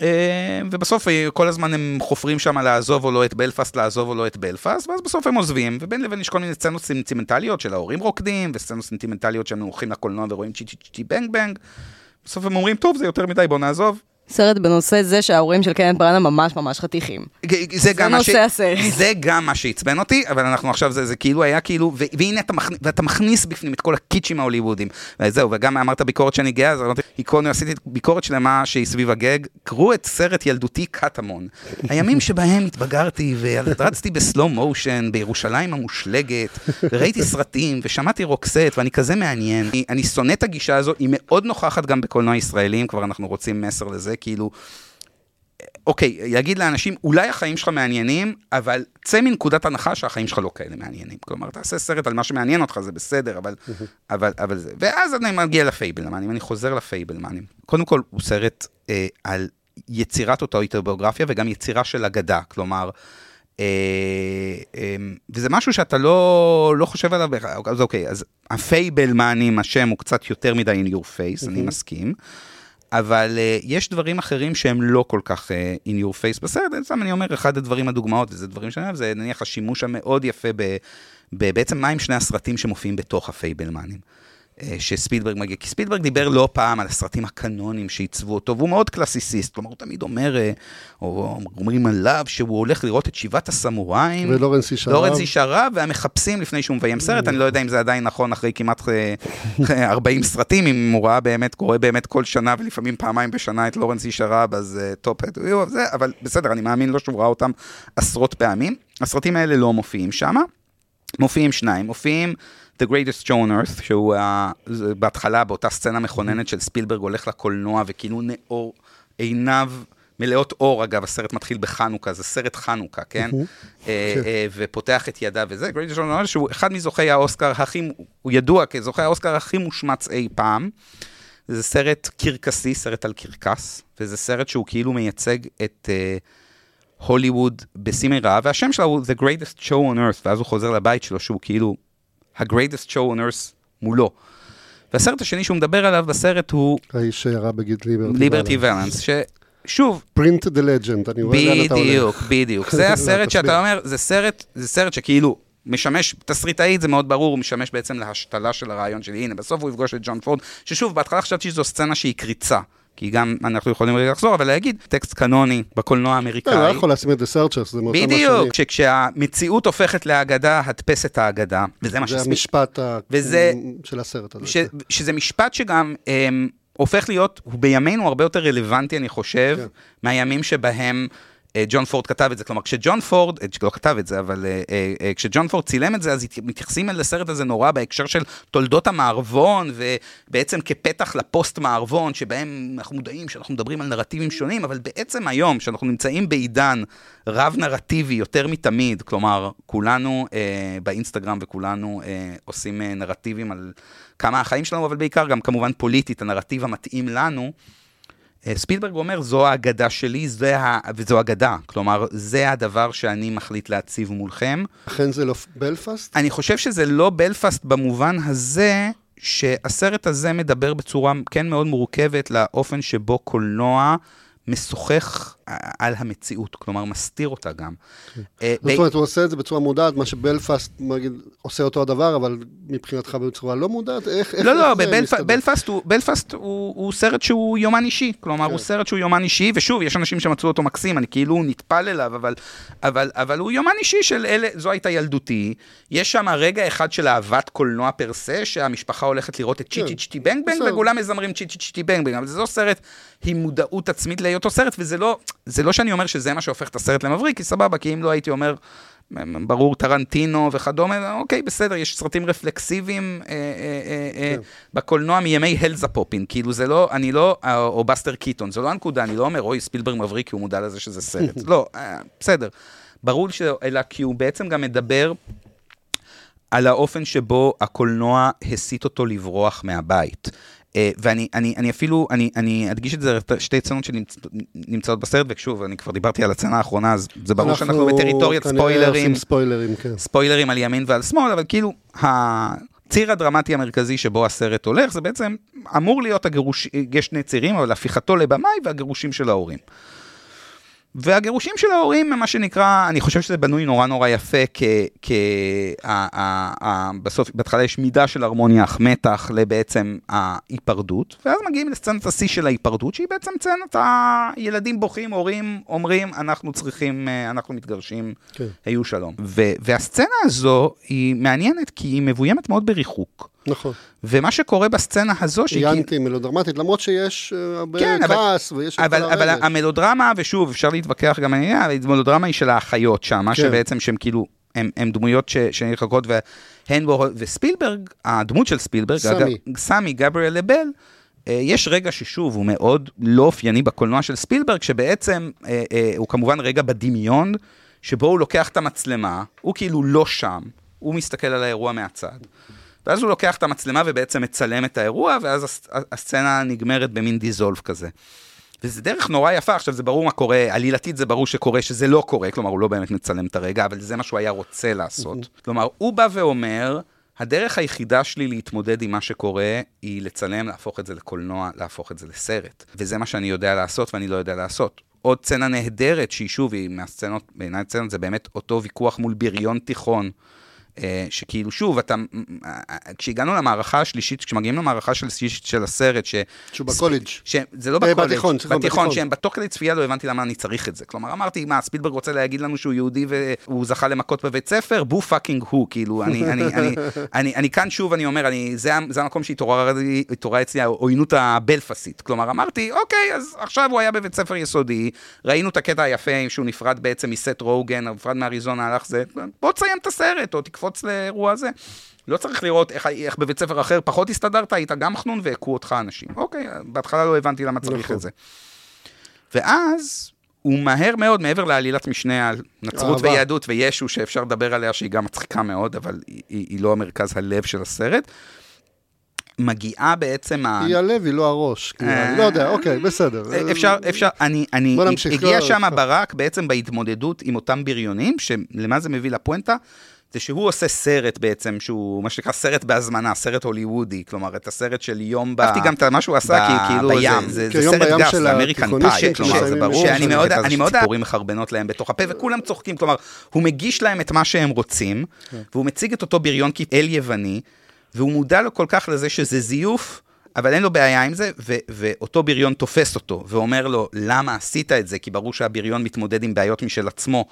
אמ, ובסוף כל הזמן הם חופרים שם לעזוב או לא את בלפאסט, לעזוב או לא את בלפאסט, ואז בסוף הם עוזבים, ובין לבין יש כל מיני סצנות סנטימנטליות של ההורים רוקדים, וסצנות סנטימנטליות שהם הולכים לקולנוע ורואים Chitty Chitty Bang Bang. בסוף הם אומרים, טוב, זה יותר מדי, בוא נעזוב. סרט בנושא זה שההורים של קנת' בראנה ממש ממש חתיכים. זה גם מה ש... נושא הסרט. זה גם מה שעצבן אותי, אבל אנחנו עכשיו, זה, זה כאילו היה כאילו, ו- והנה אתה, מכניס, ואתה מכניס בפנים את כל הקיצ'ים ההוליוודיים. וזהו, וגם אמרת ביקורת שאני גאה, אז אמרתי, עקרוני, עשיתי ביקורת שלמה שהיא סביב הגג, קראו את סרט ילדותי קטמון. הימים שבהם התבגרתי ורצתי בסלואו מושן בירושלים המושלגת, וראיתי סרטים, ושמעתי רוקסט, ואני כזה מעניין. אני, אני שונא את הגישה הזו, היא מאוד נוכחת גם בקולנוע ישראלי, אם כבר אנחנו רוצים מסר לזה, כאילו... אוקיי, יגיד לאנשים, אולי החיים שלך מעניינים, אבל צא מנקודת הנחה שהחיים שלך לא כאלה מעניינים. כלומר, תעשה סרט על מה שמעניין אותך, זה בסדר, אבל, אבל, אבל זה. ואז אני מגיע לפייבלמנים, אני חוזר לפייבלמנים. קודם כל, הוא סרט אה, על יצירת אותה אוטוביוגרפיה וגם יצירה של אגדה, כלומר... אה, אה, וזה משהו שאתה לא, לא חושב עליו, אז אוקיי, אז הפייבלמנים, השם הוא קצת יותר מדי in your face, אני מסכים. אבל uh, יש דברים אחרים שהם לא כל כך uh, in your face בסרט, סתם אני אומר, אחד הדברים, הדוגמאות, וזה דברים שאני אוהב, זה נניח השימוש המאוד יפה ב... ב בעצם מה עם שני הסרטים שמופיעים בתוך הפייבלמנים. אה, שספילברג מגיע, כי ספילברג דיבר לא פעם על הסרטים הקנוניים שעיצבו אותו, והוא מאוד קלאסיסיסט, כלומר הוא תמיד אומר, אה, או אומרים עליו שהוא הולך לראות את שבעת הסמוראים, ולורנס איש ערב, לורנס איש ערב, והמחפשים לפני שהוא מביים סרט, אני לא יודע אם זה עדיין נכון אחרי כמעט 40 אה, סרטים, אם הוא ראה באמת, רואה באמת כל שנה ולפעמים פעמיים בשנה את לורנס איש ערב, אז טוב, אבל בסדר, אני מאמין לו שהוא ראה אותם עשרות פעמים. הסרטים האלה לא מופיעים שם, מופיעים שניים, מופיעים The Greatest Show on Earth, שהוא uh, בהתחלה, באותה סצנה מכוננת של ספילברג, הולך לקולנוע וכאילו נאור, עיניו מלאות אור, אגב, הסרט מתחיל בחנוכה, זה סרט חנוכה, כן? אה, כן. אה, ופותח את ידיו וזה, Greatest Show on Earth, שהוא אחד מזוכי האוסקר הכי, הוא ידוע כזוכי האוסקר הכי מושמץ אי פעם. זה סרט קרקסי, סרט על קרקס, וזה סרט שהוא כאילו מייצג את... הוליווד בשיא מרע, והשם שלה הוא The Greatest Show on Earth, ואז הוא חוזר לבית שלו שהוא כאילו ה-greatest show on earth מולו. והסרט השני שהוא מדבר עליו בסרט הוא... האיש שירה בגיד ליברטי ליברטי ולנס, ששוב... פרינט דה לג'נד, אני רואה לאן אתה הולך. בדיוק, בדיוק. זה הסרט שאתה אומר, זה סרט, זה סרט שכאילו משמש, תסריטאית זה מאוד ברור, הוא משמש בעצם להשתלה של הרעיון שלי. הנה, בסוף הוא יפגוש את ג'ון פורד, ששוב, בהתחלה חשבתי שזו סצנה שהיא קריצה. כי גם אנחנו יכולים רגע לחזור, אבל להגיד, טקסט קנוני בקולנוע האמריקאי. אתה לא יכול להשים את Searchers, זה מאותם השנים. בדיוק, שכשהמציאות הופכת לאגדה, הדפס את האגדה, וזה מה שספיק. זה המשפט וזה, של הסרט הזה. ש, שזה משפט שגם הם, הופך להיות, הוא בימינו הרבה יותר רלוונטי, אני חושב, כן. מהימים שבהם... אה, ג'ון פורד כתב את זה, כלומר כשג'ון פורד, אה, לא כתב את זה, אבל אה, כשג'ון פורד צילם את זה, אז מתייחסים אל הסרט הזה נורא בהקשר של תולדות המערבון, ובעצם כפתח לפוסט מערבון, שבהם אנחנו מודעים שאנחנו מדברים על נרטיבים שונים, אבל בעצם היום, שאנחנו נמצאים בעידן רב נרטיבי יותר מתמיד, כלומר, כולנו אה, באינסטגרם וכולנו אה, עושים אה, נרטיבים על כמה החיים שלנו, אבל בעיקר גם כמובן פוליטית, הנרטיב המתאים לנו. אה, ספילברג אומר, זו האגדה שלי, זה ה... וזו אגדה. כלומר, זה הדבר שאני מחליט להציב מולכם. אכן זה לא בלפאסט? אני חושב שזה לא בלפאסט במובן הזה שהסרט הזה מדבר בצורה כן מאוד מורכבת לאופן שבו קולנוע משוחח על המציאות, כלומר מסתיר אותה גם. כן. אה, זאת אומרת, הוא עושה את זה בצורה מודעת, מה שבלפאסט עושה אותו הדבר, אבל מבחינתך בצורה לא מודעת? איך לא, לא, בלפאסט הוא סרט שהוא יומן אישי, כלומר, הוא כן. סרט שהוא יומן אישי, ושוב, יש אנשים שמצאו אותו מקסים, אני כאילו נטפל אליו, אבל הוא יומן אישי של אלה, זו הייתה ילדותי. יש שם רגע אחד של אהבת קולנוע per se, שהמשפחה הולכת לראות את צ'יטי צ'יטי בנג בנג, וכולם מזמרים צ'יטי צ'יטי בנג בנג, אבל זה לא סרט עם מודעות עצמית להיותו סרט, וזה לא... זה לא שאני אומר שזה מה שהופך את הסרט למבריק, כי סבבה, כי אם לא הייתי אומר, ברור, טרנטינו וכדומה, אוקיי, בסדר, יש סרטים רפלקסיביים אה, אה, אה, אה, כן. בקולנוע מימי הלזאפופין, כאילו זה לא, אני לא, אה, או בסטר קיטון, זו לא הנקודה, אני לא אומר, אוי, ספילברג מבריק כי הוא מודע לזה שזה סרט, לא, אה, בסדר. ברור ש... אלא כי הוא בעצם גם מדבר על האופן שבו הקולנוע הסית אותו לברוח מהבית. אה, ואני אני, אני אפילו, אני, אני אדגיש את זה, שתי צנות שנמצאות בסרט, ושוב, אני כבר דיברתי על הצנה האחרונה, אז זה ברור שאנחנו בטריטוריית ספוילרים. ספוילרים, כן. ספוילרים על ימין ועל שמאל, אבל כאילו, הציר הדרמטי המרכזי שבו הסרט הולך, זה בעצם אמור להיות הגירוש, יש שני צירים, אבל הפיכתו לבמאי והגירושים של ההורים. והגירושים של ההורים הם מה שנקרא, אני חושב שזה בנוי נורא נורא יפה, כ... כ ה, ה, ה, בסוף, בהתחלה יש מידה של הרמוניה, אך מתח לבעצם ההיפרדות, ואז מגיעים לסצנת השיא של ההיפרדות, שהיא בעצם סצנת הילדים בוכים, הורים אומרים, אנחנו צריכים, אה, אנחנו מתגרשים, כן. היו שלום. ו, והסצנה הזו היא מעניינת, כי היא מבוימת מאוד בריחוק. נכון. ומה שקורה בסצנה הזו... היא אנטי מלודרמטית, למרות שיש אה, הרבה כן, כעס אבל, ויש... אבל, אבל המלודרמה, ושוב, אפשר להתווכח גם על העניין, אבל המלודרמה היא של האחיות שם, מה כן. שבעצם שהם כאילו, הם, הם דמויות שנלחקות, והנבו וספילברג, הדמות של ספילברג, סמי, אגב, סמי גבריאל לבל, אה, יש רגע ששוב, הוא מאוד לא אופייני בקולנוע של ספילברג, שבעצם אה, הוא כמובן רגע בדמיון, שבו הוא לוקח את המצלמה, הוא כאילו לא שם, הוא מסתכל על האירוע מהצד. ואז הוא לוקח את המצלמה ובעצם מצלם את האירוע, ואז הסצנה נגמרת במין דיזולף כזה. וזה דרך נורא יפה, עכשיו זה ברור מה קורה, עלילתית זה ברור שקורה שזה לא קורה, כלומר הוא לא באמת מצלם את הרגע, אבל זה מה שהוא היה רוצה לעשות. כלומר, הוא בא ואומר, הדרך היחידה שלי להתמודד עם מה שקורה, היא לצלם, להפוך את זה לקולנוע, להפוך את זה לסרט. וזה מה שאני יודע לעשות ואני לא יודע לעשות. עוד סצנה נהדרת, שהיא שוב, היא מהסצנות, בעיניי סצנות זה באמת אותו ויכוח מול בריון תיכון. אה, שכאילו, שוב, אתה, אה, כשהגענו למערכה השלישית, כשמגיעים למערכה של, של הסרט, ש... שהוא בקולג'. זה לא בקולג', בתיכון, בתיכון, שהם בתוך כדי צפייה לא הבנתי למה אני צריך את זה. כלומר, אמרתי, מה, ספילברג רוצה להגיד לנו שהוא יהודי והוא זכה למכות בבית ספר? boo fucking hoo, כאילו, אני, אני, אני, אני, אני כאן שוב, אני אומר, אני, זה, זה המקום שהתעוררה אצלי העוינות הבלפסית. כלומר, אמרתי, אוקיי, אז עכשיו הוא היה בבית ספר יסודי, ראינו את הקטע היפה שהוא נפרד בעצם מסת' רוגן, נפרד מאריזונה, הלך זה, בוא תסיים את הסרט, או תקפוץ לקפוץ לאירוע הזה. לא צריך לראות איך, איך בבית ספר אחר פחות הסתדרת, היית גם חנון והכו אותך אנשים. אוקיי, בהתחלה לא הבנתי למה צריך נכון. את זה. ואז הוא מהר מאוד, מעבר לעלילת משנה על נצרות אהבה. ויהדות וישו, שאפשר לדבר עליה, שהיא גם מצחיקה מאוד, אבל היא, היא לא המרכז הלב של הסרט, מגיעה בעצם ה... היא הלב, היא לא הראש. אני לא יודע, אוקיי, בסדר. אפשר, אפשר, אני, אני, הגיע שם ברק בעצם בהתמודדות עם אותם בריונים, שלמה זה מביא לפואנטה? זה שהוא עושה סרט בעצם, שהוא מה שנקרא סרט בהזמנה, סרט הוליוודי, כלומר, את הסרט של יום ב... אהבתי גם את מה שהוא עשה, כי כאילו, בים. זה, זה סרט גס, זה אמריקן פאי, כלומר, זה ברור שאני מאוד, אני מאוד... ציפורים מחרבנות להם בתוך הפה, וכולם צוחקים, כלומר, הוא מגיש להם את מה שהם רוצים, כן. והוא מציג את אותו בריון כאל יווני, והוא מודע לו כל כך לזה שזה זיוף. אבל אין לו בעיה עם זה, ו- ואותו בריון תופס אותו, ואומר לו, למה עשית את זה? כי ברור שהבריון מתמודד עם בעיות משל עצמו,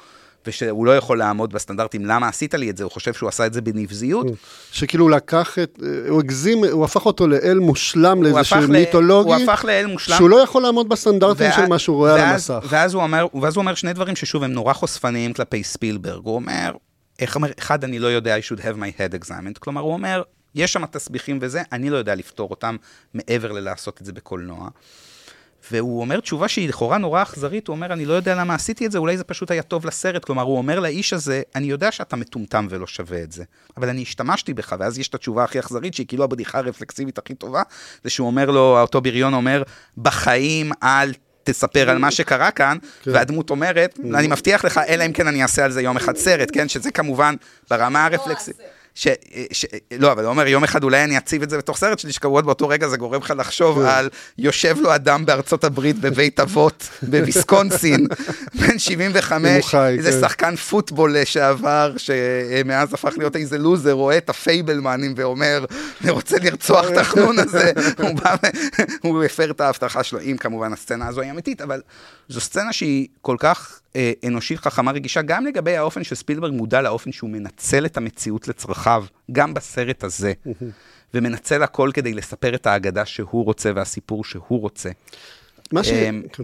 ושהוא לא יכול לעמוד בסטנדרטים, למה עשית לי את זה? הוא חושב שהוא עשה את זה בנבזיות. שכאילו הוא לקח את, הוא הגזים, הוא הפך אותו לאל מושלם, לאיזשהו מיתולוגי. הוא הפך לאל מושלם. שהוא לא יכול לעמוד בסטנדרטים של מה שהוא רואה על המסך. ואז הוא, אומר, ואז הוא אומר שני דברים ששוב הם נורא חושפניים כלפי ספילברג. הוא אומר, איך אומר, אחד, אני לא יודע, I should have my head examined. כלומר, הוא אומר, יש שם תסביכים וזה, אני לא יודע לפתור אותם מעבר ללעשות את זה בקולנוע. והוא אומר תשובה שהיא לכאורה נורא אכזרית, הוא אומר, אני לא יודע למה עשיתי את זה, אולי זה פשוט היה טוב לסרט. כלומר, הוא אומר לאיש הזה, אני יודע שאתה מטומטם ולא שווה את זה, אבל אני השתמשתי בך, ואז יש את התשובה הכי אכזרית, שהיא כאילו הבדיחה הרפלקסיבית הכי טובה, זה שהוא אומר לו, אותו בריון אומר, בחיים אל תספר על מה שקרה כאן, כן. והדמות אומרת, אני מבטיח לך, אלא אם כן אני אעשה על זה יום אחד סרט, כן? שזה כמובן ברמה הרפלקסיבית. ש, ש... לא, אבל הוא אומר, יום אחד אולי אני אציב את זה בתוך סרט שלי, שכמובן באותו רגע זה גורם לך לחשוב כן. על יושב לו אדם בארצות הברית בבית אבות בוויסקונסין, בן 75, איזה כן. שחקן פוטבול לשעבר, שמאז הפך להיות איזה לוזר, רואה את הפייבלמנים ואומר, אני רוצה לרצוח את החנון הזה, הוא הפר את ההבטחה שלו, אם כמובן הסצנה הזו היא אמיתית, אבל זו סצנה שהיא כל כך אה, אנושית, חכמה, רגישה, גם לגבי האופן שספילברג מודע לאופן שהוא מנצל את המציאות לצרכיו, גם בסרט הזה, ומנצל הכל כדי לספר את האגדה שהוא רוצה והסיפור שהוא רוצה. מה ש... אה, כן.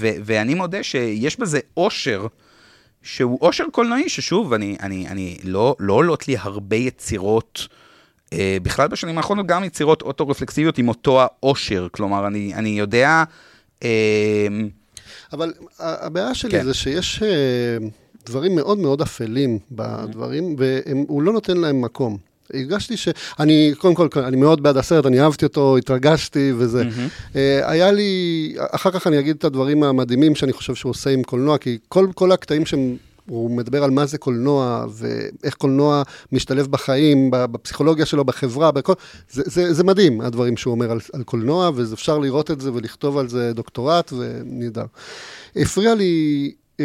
ואני מודה שיש בזה אושר. שהוא אושר קולנועי, ששוב, אני, אני, אני לא, לא עולות לי הרבה יצירות, אה, בכלל בשנים האחרונות גם יצירות אוטו-רפלקסיביות עם אותו האושר, כלומר, אני, אני יודע... אה, אבל הבעיה שלי כן. זה שיש אה, דברים מאוד מאוד אפלים בדברים, והוא לא נותן להם מקום. הרגשתי שאני, קודם כל, אני מאוד בעד הסרט, אני אהבתי אותו, התרגשתי וזה. Mm-hmm. היה לי, אחר כך אני אגיד את הדברים המדהימים שאני חושב שהוא עושה עם קולנוע, כי כל, כל הקטעים שהם הוא מדבר על מה זה קולנוע, ואיך קולנוע משתלב בחיים, בפסיכולוגיה שלו, בחברה, בכל... זה, זה, זה מדהים, הדברים שהוא אומר על, על קולנוע, ואפשר לראות את זה ולכתוב על זה דוקטורט, ונהדר. הפריע לי אה,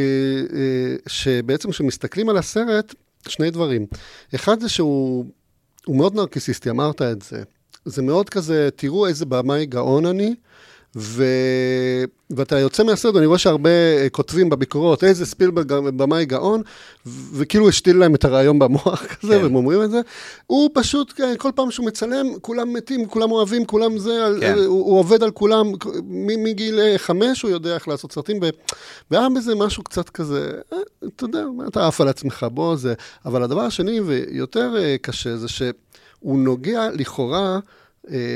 אה, שבעצם כשמסתכלים על הסרט, שני דברים. אחד זה שהוא מאוד נרקיסיסטי, אמרת את זה. זה מאוד כזה, תראו איזה במאי גאון אני, ו... ואתה יוצא מהסרט, אני רואה שהרבה אה, כותבים בביקורות, איזה ספילברג במאי גאון, וכאילו השתיל להם את הרעיון במוח כזה, כן. והם אומרים את זה. הוא פשוט, כן, כל פעם שהוא מצלם, כולם מתים, כולם אוהבים, כולם זה, כן. הוא, הוא עובד על כולם, מגיל אה, חמש הוא יודע איך לעשות סרטים, והיה בזה משהו קצת כזה, אה, אתה יודע, אתה עף על עצמך, בוא זה. אבל הדבר השני, ויותר קשה, זה שהוא נוגע לכאורה,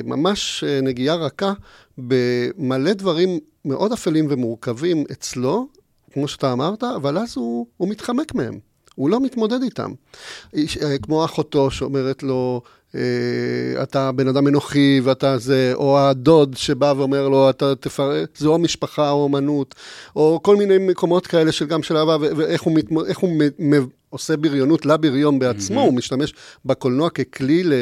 ממש נגיעה רכה במלא דברים מאוד אפלים ומורכבים אצלו, כמו שאתה אמרת, אבל אז הוא, הוא מתחמק מהם, הוא לא מתמודד איתם. אה, כמו אחותו שאומרת לו, אה, אתה בן אדם אנוכי ואתה זה, או הדוד שבא ואומר לו, אתה תפרק, זה או משפחה או אמנות, או כל מיני מקומות כאלה של גם של אהבה, ואיך הוא, מתמוד, הוא עושה בריונות לבריון בעצמו, mm-hmm. הוא משתמש בקולנוע ככלי ל...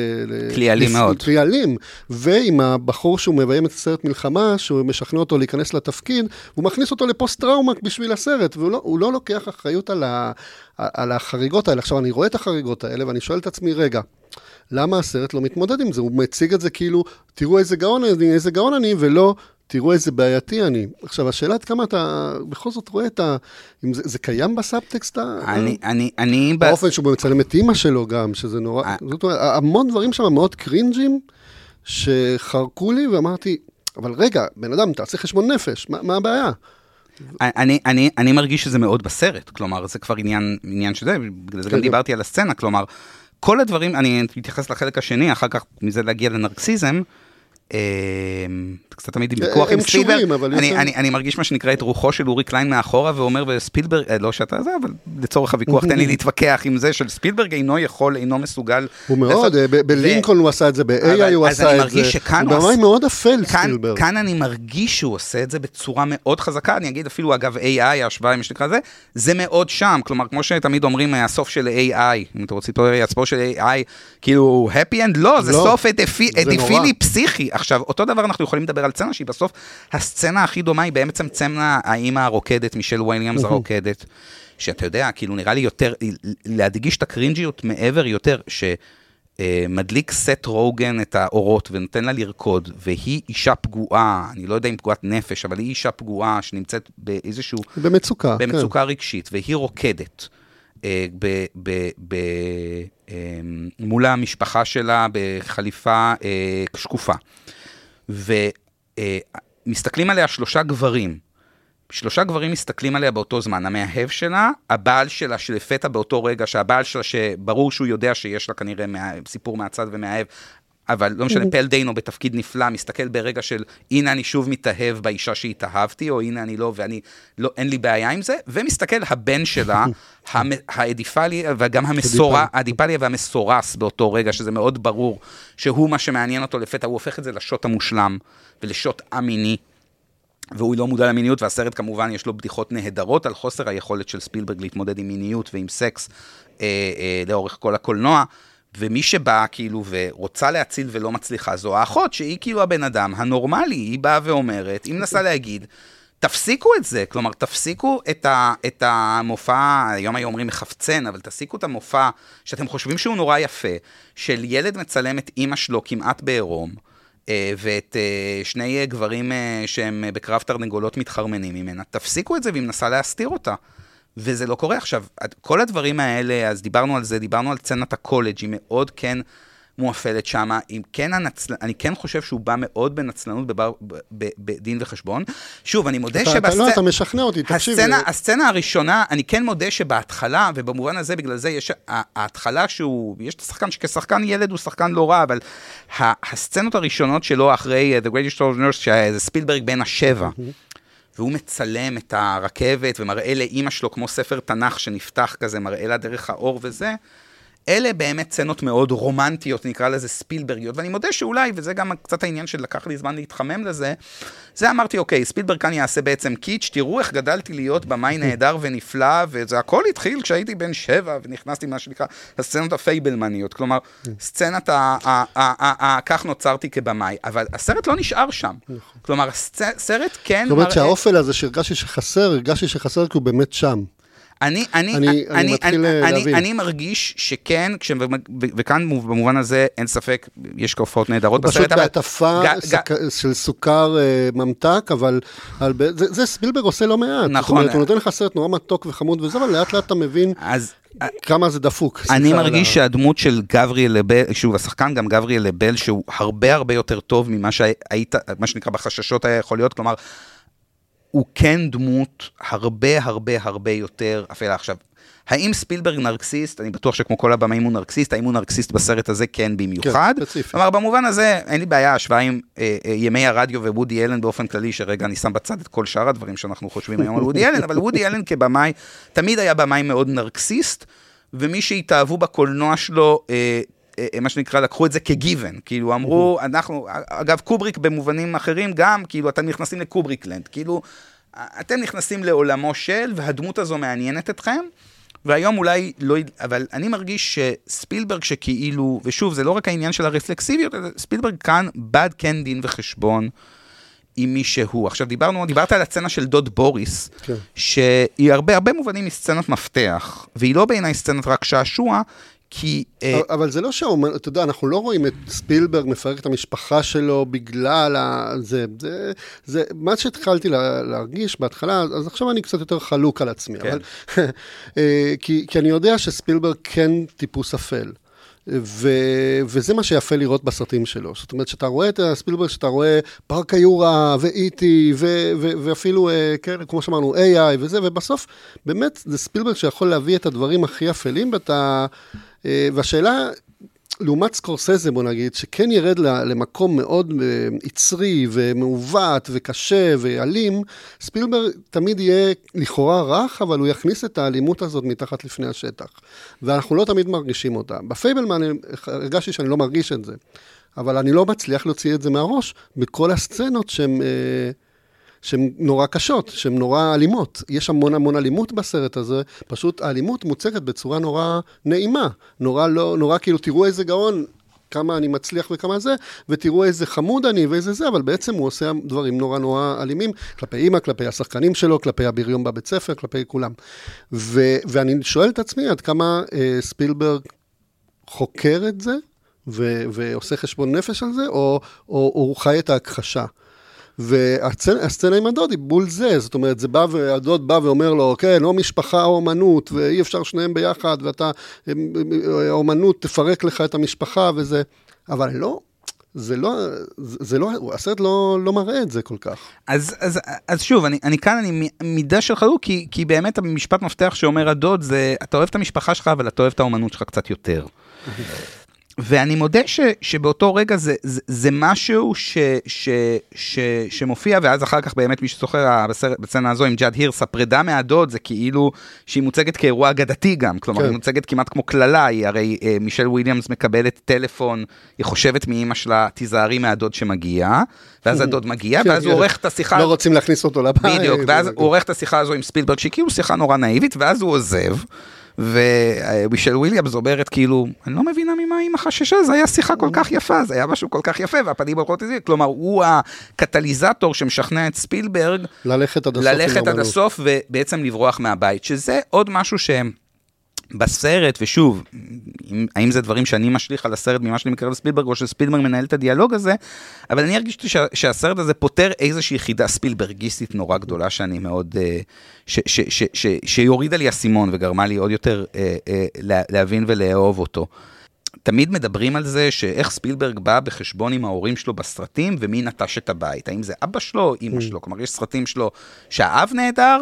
כלי אלים מאוד. כלי אלים, ועם הבחור שהוא מביים את הסרט מלחמה, שהוא משכנע אותו להיכנס לתפקיד, הוא מכניס אותו לפוסט-טראומה בשביל הסרט, והוא לא, לא לוקח אחריות על, ה, על החריגות האלה. עכשיו, אני רואה את החריגות האלה, ואני שואל את עצמי, רגע, למה הסרט לא מתמודד עם זה? הוא מציג את זה כאילו, תראו איזה גאון אני, איזה גאון אני, ולא, תראו איזה בעייתי אני. עכשיו, השאלה עד כמה אתה בכל זאת רואה את ה... אם זה, זה קיים בסאבטקסט? אני, אני, אני... באופן שבו מצלם את אימא שלו גם, שזה נורא... I... אה. זאת אומרת, המון דברים שם מאוד קרינג'ים, שחרקו לי, ואמרתי, אבל רגע, בן אדם, תעשה חשבון נפש, מה, מה הבעיה? אני, אני, אני מרגיש שזה מאוד בסרט, כלומר, זה כבר עניין, עניין שזה, בגלל זה גם כן, כן. דיברתי על הסצנה, כלומר, כל הדברים, אני מתייחס לחלק השני, אחר כך מזה להגיע לנרקסיזם, קצת תמיד עם ויכוח עם ספילברג, אני מרגיש מה שנקרא את רוחו של אורי קליין מאחורה ואומר וספילברג, אה, לא שאתה זה, אבל לצורך הוויכוח תן לי להתווכח עם זה של ספילברג אינו יכול, אינו מסוגל. הוא מאוד, בלינקולן הוא עשה את זה, ב-AI הוא עשה את זה, הוא במאי מאוד אפל ספילברג. כאן אני מרגיש שהוא עושה את זה בצורה מאוד חזקה, אני אגיד אפילו אגב AI, ההשוואה אם יש שנקרא זה, זה מאוד שם, כלומר כמו שתמיד אומרים הסוף של AI, אם אתה רוצה הספור של AI, כאילו happy end, לא, זה לא, סוף אדיפילי פסיכי. עכשיו, אותו דבר אנחנו יכולים לדבר על סצנה שהיא בסוף, הסצנה הכי דומה היא בעצם סצנה האימא הרוקדת, מישל וויליאמס הרוקדת, שאתה יודע, כאילו נראה לי יותר, להדגיש את הקרינג'יות מעבר יותר, שמדליק סט רוגן את האורות ונותן לה לרקוד, והיא אישה פגועה, אני לא יודע אם פגועת נפש, אבל היא אישה פגועה שנמצאת באיזשהו... במצוקה, כן. במצוקה כן. רגשית, והיא רוקדת. אה, ב, ב, ב, אה, מול המשפחה שלה בחליפה אה, שקופה. ומסתכלים עליה שלושה גברים. שלושה גברים מסתכלים עליה באותו זמן, המאהב שלה, הבעל שלה שלפתע באותו רגע, שהבעל שלה, שברור שהוא יודע שיש לה כנראה סיפור מהצד ומאהב, אבל לא משנה, פל דיינו בתפקיד נפלא, מסתכל ברגע של הנה אני שוב מתאהב באישה שהתאהבתי, או הנה אני לא, ואני, לא, אין לי בעיה עם זה, ומסתכל הבן שלה, האדיפלי, וגם המסורה, האדיפלי והמסורס באותו רגע, שזה מאוד ברור שהוא מה שמעניין אותו לפתע, הוא הופך את זה לשוט המושלם ולשוט א-מיני. והוא לא מודע למיניות, והסרט כמובן יש לו בדיחות נהדרות על חוסר היכולת של ספילברג להתמודד עם מיניות ועם סקס אה, אה, לאורך כל הקולנוע. ומי שבאה כאילו ורוצה להציל ולא מצליחה, זו האחות, שהיא כאילו הבן אדם הנורמלי, היא באה ואומרת, היא מנסה להגיד, תפסיקו את זה, כלומר, תפסיקו את, ה, את המופע, היום היו אומרים מחפצן, אבל תפסיקו את המופע שאתם חושבים שהוא נורא יפה, של ילד מצלם את אימא שלו כמעט בעירום, אה, ואת אה, שני גברים אה, שהם בקרב תרנגולות מתחרמנים ממנה, תפסיקו את זה והיא מנסה להסתיר אותה. וזה לא קורה. עכשיו, כל הדברים האלה, אז דיברנו על זה, דיברנו על סצנת הקולג', היא מאוד כן מואפלת שם, כן הנצל... אני כן חושב שהוא בא מאוד בנצלנות בבר... בדין וחשבון. שוב, אני מודה שבסצנה... לא, אתה משכנע אותי, תקשיב. הסצנה, הסצנה הראשונה, אני כן מודה שבהתחלה, ובמובן הזה, בגלל זה יש ההתחלה שהוא, יש את השחקן שכשחקן ילד הוא שחקן לא רע, אבל הסצנות הראשונות שלו אחרי uh, The Greatest of Nurse, שזה ספילברג בן השבע. והוא מצלם את הרכבת ומראה לאימא שלו כמו ספר תנ"ך שנפתח כזה, מראה לה דרך האור וזה. אלה באמת סצנות מאוד רומנטיות, נקרא לזה ספילברגיות, ואני מודה שאולי, וזה גם קצת העניין שלקח לי זמן להתחמם לזה, זה אמרתי, אוקיי, ספילברג כאן יעשה בעצם קיץ', תראו איך גדלתי להיות במאי נהדר ונפלא, וזה הכל התחיל כשהייתי בן שבע, ונכנסתי מה שנקרא הסצנות הפייבלמניות, כלומר, סצנת ה... כך נוצרתי כבמאי, אבל הסרט לא נשאר שם. נכון. כלומר, הסרט כן. זאת אומרת שהאופל הזה שהרגשתי שחסר, הרגשתי שחסר כי הוא באמת שם. אני, אני, אני, אני, אני, מתחיל אני, להבין. אני מרגיש שכן, כש, ו, וכאן במובן הזה אין ספק, יש הופעות נהדרות בסרט. פשוט בהטפה של סוכר אה, ממתק, אבל על, זה, זה ספילברג עושה לא מעט. נכון. זאת אומרת, הוא נותן לך סרט נורא מתוק וחמוד וזה, אבל לאט לאט אתה מבין אז, כמה זה דפוק. אני מרגיש שהדמות של גבריאל לבל, שוב, השחקן גם גבריאל לבל, שהוא הרבה הרבה יותר טוב ממה שהיית, מה שנקרא בחששות היה יכול להיות, כלומר... הוא כן דמות הרבה הרבה הרבה יותר אפלה. עכשיו, האם ספילברג נרקסיסט? אני בטוח שכמו כל הבמאים הוא נרקסיסט, האם הוא נרקסיסט בסרט הזה? כן, במיוחד. כן, ספציפי. כלומר, במובן הזה, אין לי בעיה, השוואה עם אה, אה, ימי הרדיו ווודי אלן באופן כללי, שרגע אני שם בצד את כל שאר הדברים שאנחנו חושבים היום על וודי אלן, אבל וודי אלן כבמאי, תמיד היה במאי מאוד נרקסיסט, ומי שהתאהבו בקולנוע שלו, אה, מה שנקרא, לקחו את זה כגיוון, כאילו אמרו, אנחנו, אגב, קובריק במובנים אחרים גם, כאילו, אתם נכנסים לקובריקלנד, כאילו, אתם נכנסים לעולמו של, והדמות הזו מעניינת אתכם, והיום אולי לא, אבל אני מרגיש שספילברג שכאילו, ושוב, זה לא רק העניין של הרפלקסיביות, ספילברג כאן בד כן דין וחשבון. עם מי שהוא. עכשיו דיברנו, דיברת על הסצנה של דוד בוריס, כן. שהיא הרבה, הרבה מובנים היא סצנת מפתח, והיא לא בעיניי סצנת רק שעשוע, כי... אה, אבל זה לא שהאומן, אתה יודע, אנחנו לא רואים את ספילברג מפרק את המשפחה שלו בגלל ה... זה, זה, זה, מה שהתחלתי לה, להרגיש בהתחלה, אז עכשיו אני קצת יותר חלוק על עצמי, כן. אבל... אה, כי, כי אני יודע שספילברג כן טיפוס אפל. ו, וזה מה שיפה לראות בסרטים שלו. זאת אומרת, שאתה רואה את ספילברג, שאתה רואה פארק היורה ואיטי, e ואפילו, אה, כן, כמו שאמרנו, AI וזה, ובסוף, באמת, זה ספילברג שיכול להביא את הדברים הכי אפלים, ואתה... אה, והשאלה, לעומת סקורסזה, בוא נגיד, שכן ירד למקום מאוד יצרי ומעוות וקשה ואלים, ספילברג תמיד יהיה לכאורה רך, אבל הוא יכניס את האלימות הזאת מתחת לפני השטח. ואנחנו לא תמיד מרגישים אותה. בפייבלמן הרגשתי שאני לא מרגיש את זה, אבל אני לא מצליח להוציא את זה מהראש בכל הסצנות שהן... אה, שהן נורא קשות, שהן נורא אלימות. יש המון המון אלימות בסרט הזה, פשוט האלימות מוצגת בצורה נורא נעימה. נורא לא, נורא כאילו, תראו איזה גאון, כמה אני מצליח וכמה זה, ותראו איזה חמוד אני ואיזה זה, אבל בעצם הוא עושה דברים נורא נורא אלימים, כלפי אימא, כלפי השחקנים שלו, כלפי הבריון בבית ספר, כלפי כולם. ו- ואני שואל את עצמי עד כמה אה, ספילברג חוקר את זה, ו- ועושה חשבון נפש על זה, או, או, או הוא חי את ההכחשה. והסצנה עם הדוד היא בול זה, זאת אומרת, זה בא והדוד בא ואומר לו, כן, או משפחה או אומנות, ואי אפשר שניהם ביחד, ואתה, האומנות תפרק לך את המשפחה וזה, אבל לא, זה לא, זה לא, הסרט לא, לא מראה את זה כל כך. אז, אז, אז שוב, אני, אני כאן, אני מידה של חלוק, כי, כי באמת המשפט מפתח שאומר הדוד זה, אתה אוהב את המשפחה שלך, אבל אתה אוהב את האומנות שלך קצת יותר. ואני מודה ש, שבאותו רגע זה, זה, זה משהו ש, ש, ש, שמופיע, ואז אחר כך באמת מי שזוכר בסצנה הזו עם ג'אד הירס, הפרידה מהדוד זה כאילו שהיא מוצגת כאירוע אגדתי גם, כלומר כן. היא מוצגת כמעט כמו קללה, היא הרי אה, מישל וויליאמס מקבלת טלפון, היא חושבת מאימא שלה, תיזהרי מהדוד שמגיע, ואז הדוד מגיע, כן, ואז הוא כן. עורך את השיחה... לא רוצים להכניס אותו לבית. בדיוק, ואז הוא עורך את השיחה הזו עם ספילברג, שהיא כאילו שיחה נורא נאיבית, ואז הוא עוזב. ומישל וויליאמס אומרת כאילו, אני לא מבינה ממה היא חששה, זה היה שיחה כל כך יפה, זה היה משהו כל כך יפה, והפנים הולכות את זה, כלומר, הוא הקטליזטור שמשכנע את ספילברג, ללכת עד הסוף, ללכת עד הסוף ובעצם לברוח מהבית, שזה עוד משהו שהם... בסרט, ושוב, האם זה דברים שאני משליך על הסרט ממה שאני מכיר לספילברג, או שספילברג מנהל את הדיאלוג הזה, אבל אני הרגישתי שה, שהסרט הזה פותר איזושהי יחידה ספילברגיסטית נורא גדולה שאני מאוד, אה, ש, ש, ש, ש, שהורידה לי אסימון וגרמה לי עוד יותר אה, אה, להבין ולאהוב אותו. תמיד מדברים על זה שאיך ספילברג בא בחשבון עם ההורים שלו בסרטים ומי נטש את הבית. האם זה אבא שלו או אימא mm. שלו? כלומר, יש סרטים שלו שהאב נהדר,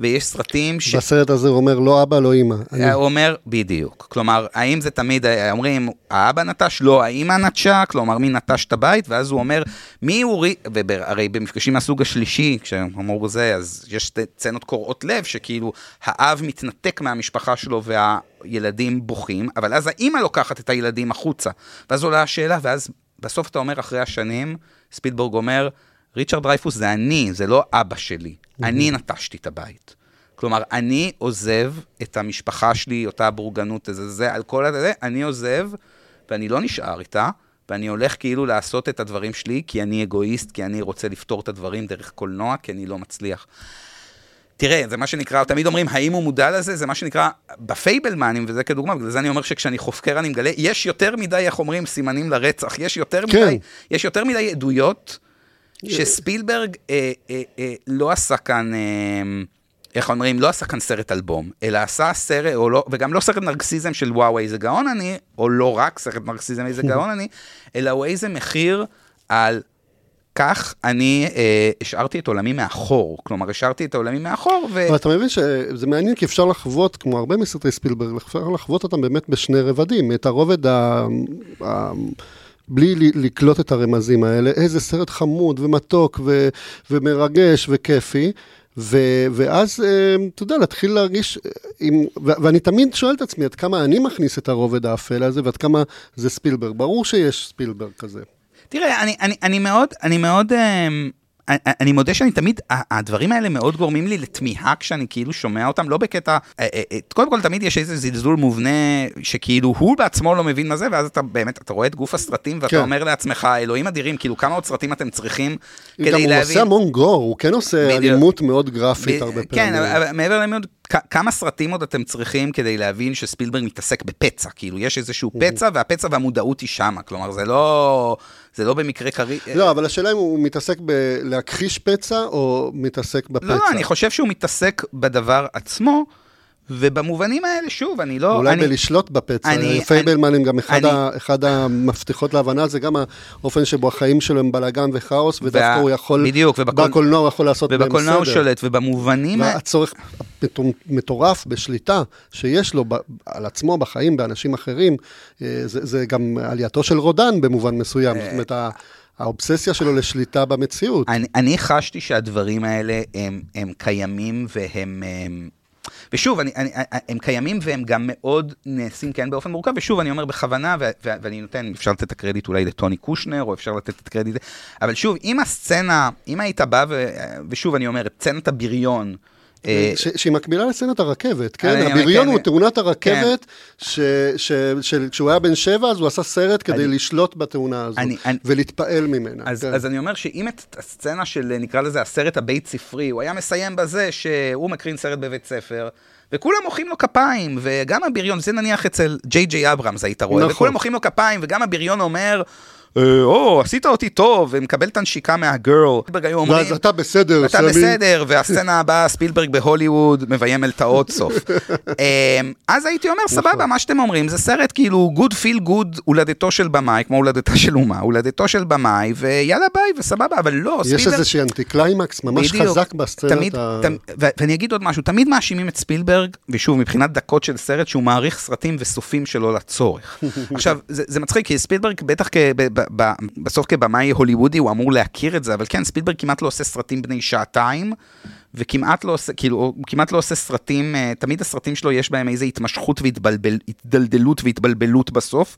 ויש סרטים ש... בסרט הזה הוא אומר לא אבא, לא אימא. אני... הוא אומר, בדיוק. כלומר, האם זה תמיד, אומרים, האבא נטש, לא האימא נטשה, כלומר, מי נטש את הבית, ואז הוא אומר, מי הוא... והרי במפגשים מהסוג השלישי, כשאמרו זה, אז יש סצנות קורעות לב, שכאילו, האב מתנתק מהמשפחה שלו, וה... ילדים בוכים, אבל אז האימא לוקחת את הילדים החוצה. ואז עולה השאלה, ואז בסוף אתה אומר, אחרי השנים, ספילבורג אומר, ריצ'רד דרייפוס זה אני, זה לא אבא שלי. אני נטשתי את הבית. כלומר, אני עוזב את המשפחה שלי, אותה בורגנות, זה, זה, על כל הזה, אני עוזב, ואני לא נשאר איתה, ואני הולך כאילו לעשות את הדברים שלי, כי אני אגואיסט, כי אני רוצה לפתור את הדברים דרך קולנוע, כי אני לא מצליח. תראה, זה מה שנקרא, תמיד אומרים, האם הוא מודע לזה? זה מה שנקרא, בפייבלמנים, וזה כדוגמה, בגלל זה אני אומר שכשאני חופקר אני מגלה, יש יותר מדי, איך אומרים, סימנים לרצח, יש יותר כן. מדי, יש יותר מדי עדויות שספילברג אה, אה, אה, לא עשה כאן... אה, איך אומרים, לא עשה כאן סרט אלבום, אלא עשה סרט, או לא, וגם לא סרט נרקסיזם של וואו איזה גאון אני, או לא רק סרט נרקסיזם איזה גאון אני, אלא הוא איזה מחיר על כך אני אה, השארתי את עולמי מאחור. כלומר, השארתי את העולמי מאחור, ו... אבל אתה מבין שזה מעניין, כי אפשר לחוות, כמו הרבה מסרטי ספילברג, אפשר לחוות אותם באמת בשני רבדים. את הרובד ה... ה... בלי לקלוט את הרמזים האלה, איזה סרט חמוד ומתוק ו... ומרגש וכיפי. ו- ואז, אה, אתה יודע, להתחיל להרגיש, אה, עם, ו- ואני תמיד שואל את עצמי עד כמה אני מכניס את הרובד האפל הזה ועד כמה זה ספילברג. ברור שיש ספילברג כזה. תראה, אני, אני, אני מאוד, אני מאוד, אמ, אני, מודה שאני תמיד, הדברים האלה מאוד גורמים לי לתמיהה כשאני כאילו שומע אותם, לא בקטע, אה, אה, אה, קודם כל תמיד יש איזה זלזול מובנה, שכאילו הוא בעצמו לא מבין מה זה, ואז אתה באמת, אתה רואה את גוף הסרטים, ואתה כן. אומר לעצמך, אלוהים אדירים, כאילו כמה עוד סרטים אתם צריכים כדי להבין. גם הוא עושה המון גור, הוא כן עושה. אלימות מאוד גרפית הרבה כן, פעמים. כן, מעבר לאלימות, כמה סרטים עוד אתם צריכים כדי להבין שספילברג מתעסק בפצע? כאילו, יש איזשהו פצע, והפצע והמודעות היא שמה. כלומר, זה לא, זה לא במקרה קרי... לא, אבל השאלה אם הוא מתעסק בלהכחיש פצע, או מתעסק בפצע. לא, אני חושב שהוא מתעסק בדבר עצמו. ובמובנים האלה, שוב, אני לא... אולי אני, בלשלוט בפצע. אני, פייבלמנים גם אחד, אני, ה, אחד המפתחות להבנה, זה גם האופן שבו החיים שלו הם בלאגן וכאוס, ודווקא וה, הוא יכול... בדיוק, ובקול, בקולנוע הוא יכול לעשות בהם סדר. ובקולנוע הוא שולט, ובמובנים... והצורך מטורף בשליטה שיש לו ב, על עצמו בחיים, באנשים אחרים, אה, זה, זה גם עלייתו של רודן במובן מסוים. זאת אומרת, האובססיה שלו לשליטה במציאות. אני, אני חשתי שהדברים האלה הם, הם קיימים והם... הם, ושוב, אני, אני, הם קיימים והם גם מאוד נעשים כן באופן מורכב, ושוב, אני אומר בכוונה, ו, ו, ואני נותן, אפשר לתת את הקרדיט אולי לטוני קושנר, או אפשר לתת את הקרדיט, אבל שוב, אם הסצנה, אם היית בא, ו, ושוב, אני אומר, סצנת הבריון, אה, שהיא מקבילה לסצנת הרכבת, כן? הבריון הוא תאונת הרכבת, כן. שכשהוא היה בן שבע, אז הוא עשה סרט כדי לשלוט בתאונה הזאת, ולהתפעל ממנה. כן. אז אני אומר שאם את הסצנה של, נקרא לזה, הסרט הבית ספרי, הוא היה מסיים בזה שהוא מקרין סרט בבית ספר, וכולם מוחאים לו כפיים, וגם הבריון, זה נניח אצל ג'יי ג'יי אברמס, זה היית רואה, נכון. וכולם מוחאים לו כפיים, וגם הבריון אומר, אה, או, עשית אותי טוב, ומקבל את הנשיקה מה girl. ואז אתה בסדר, אתה בסדר, והסצנה הבאה, ספילברג בהוליווד, מביים את מלתעות, סוף. אמ, אז הייתי אומר, סבבה, נכון. מה שאתם אומרים, זה סרט כאילו good feel good, הולדתו של במאי, כמו הולדתה של אומה, הולדתו של במאי, ויאללה ביי, וסבבה, אבל לא, ספילברג... יש איזושהי אנטי קליימקס ממש חזק בסצנת ה... ואני אגיד עוד משהו, תמיד מאשימים את ספילברג, ושוב, מבחינת דקות של סרט, שהוא מעריך סרטים וסופים שלו לצורך. עכשיו, זה מצחיק, כי ספילברג, בטח בסוף כבמאי הוליוודי הוא אמור להכיר את זה, אבל כן, ספילברג כמעט לא עושה סרטים בני שעתיים, וכמעט לא עושה, כאילו, הוא כמעט לא עושה סרטים, אה, תמיד הסרטים שלו יש בהם איזו התמשכות והתדלדלות והתבלבלות בסוף.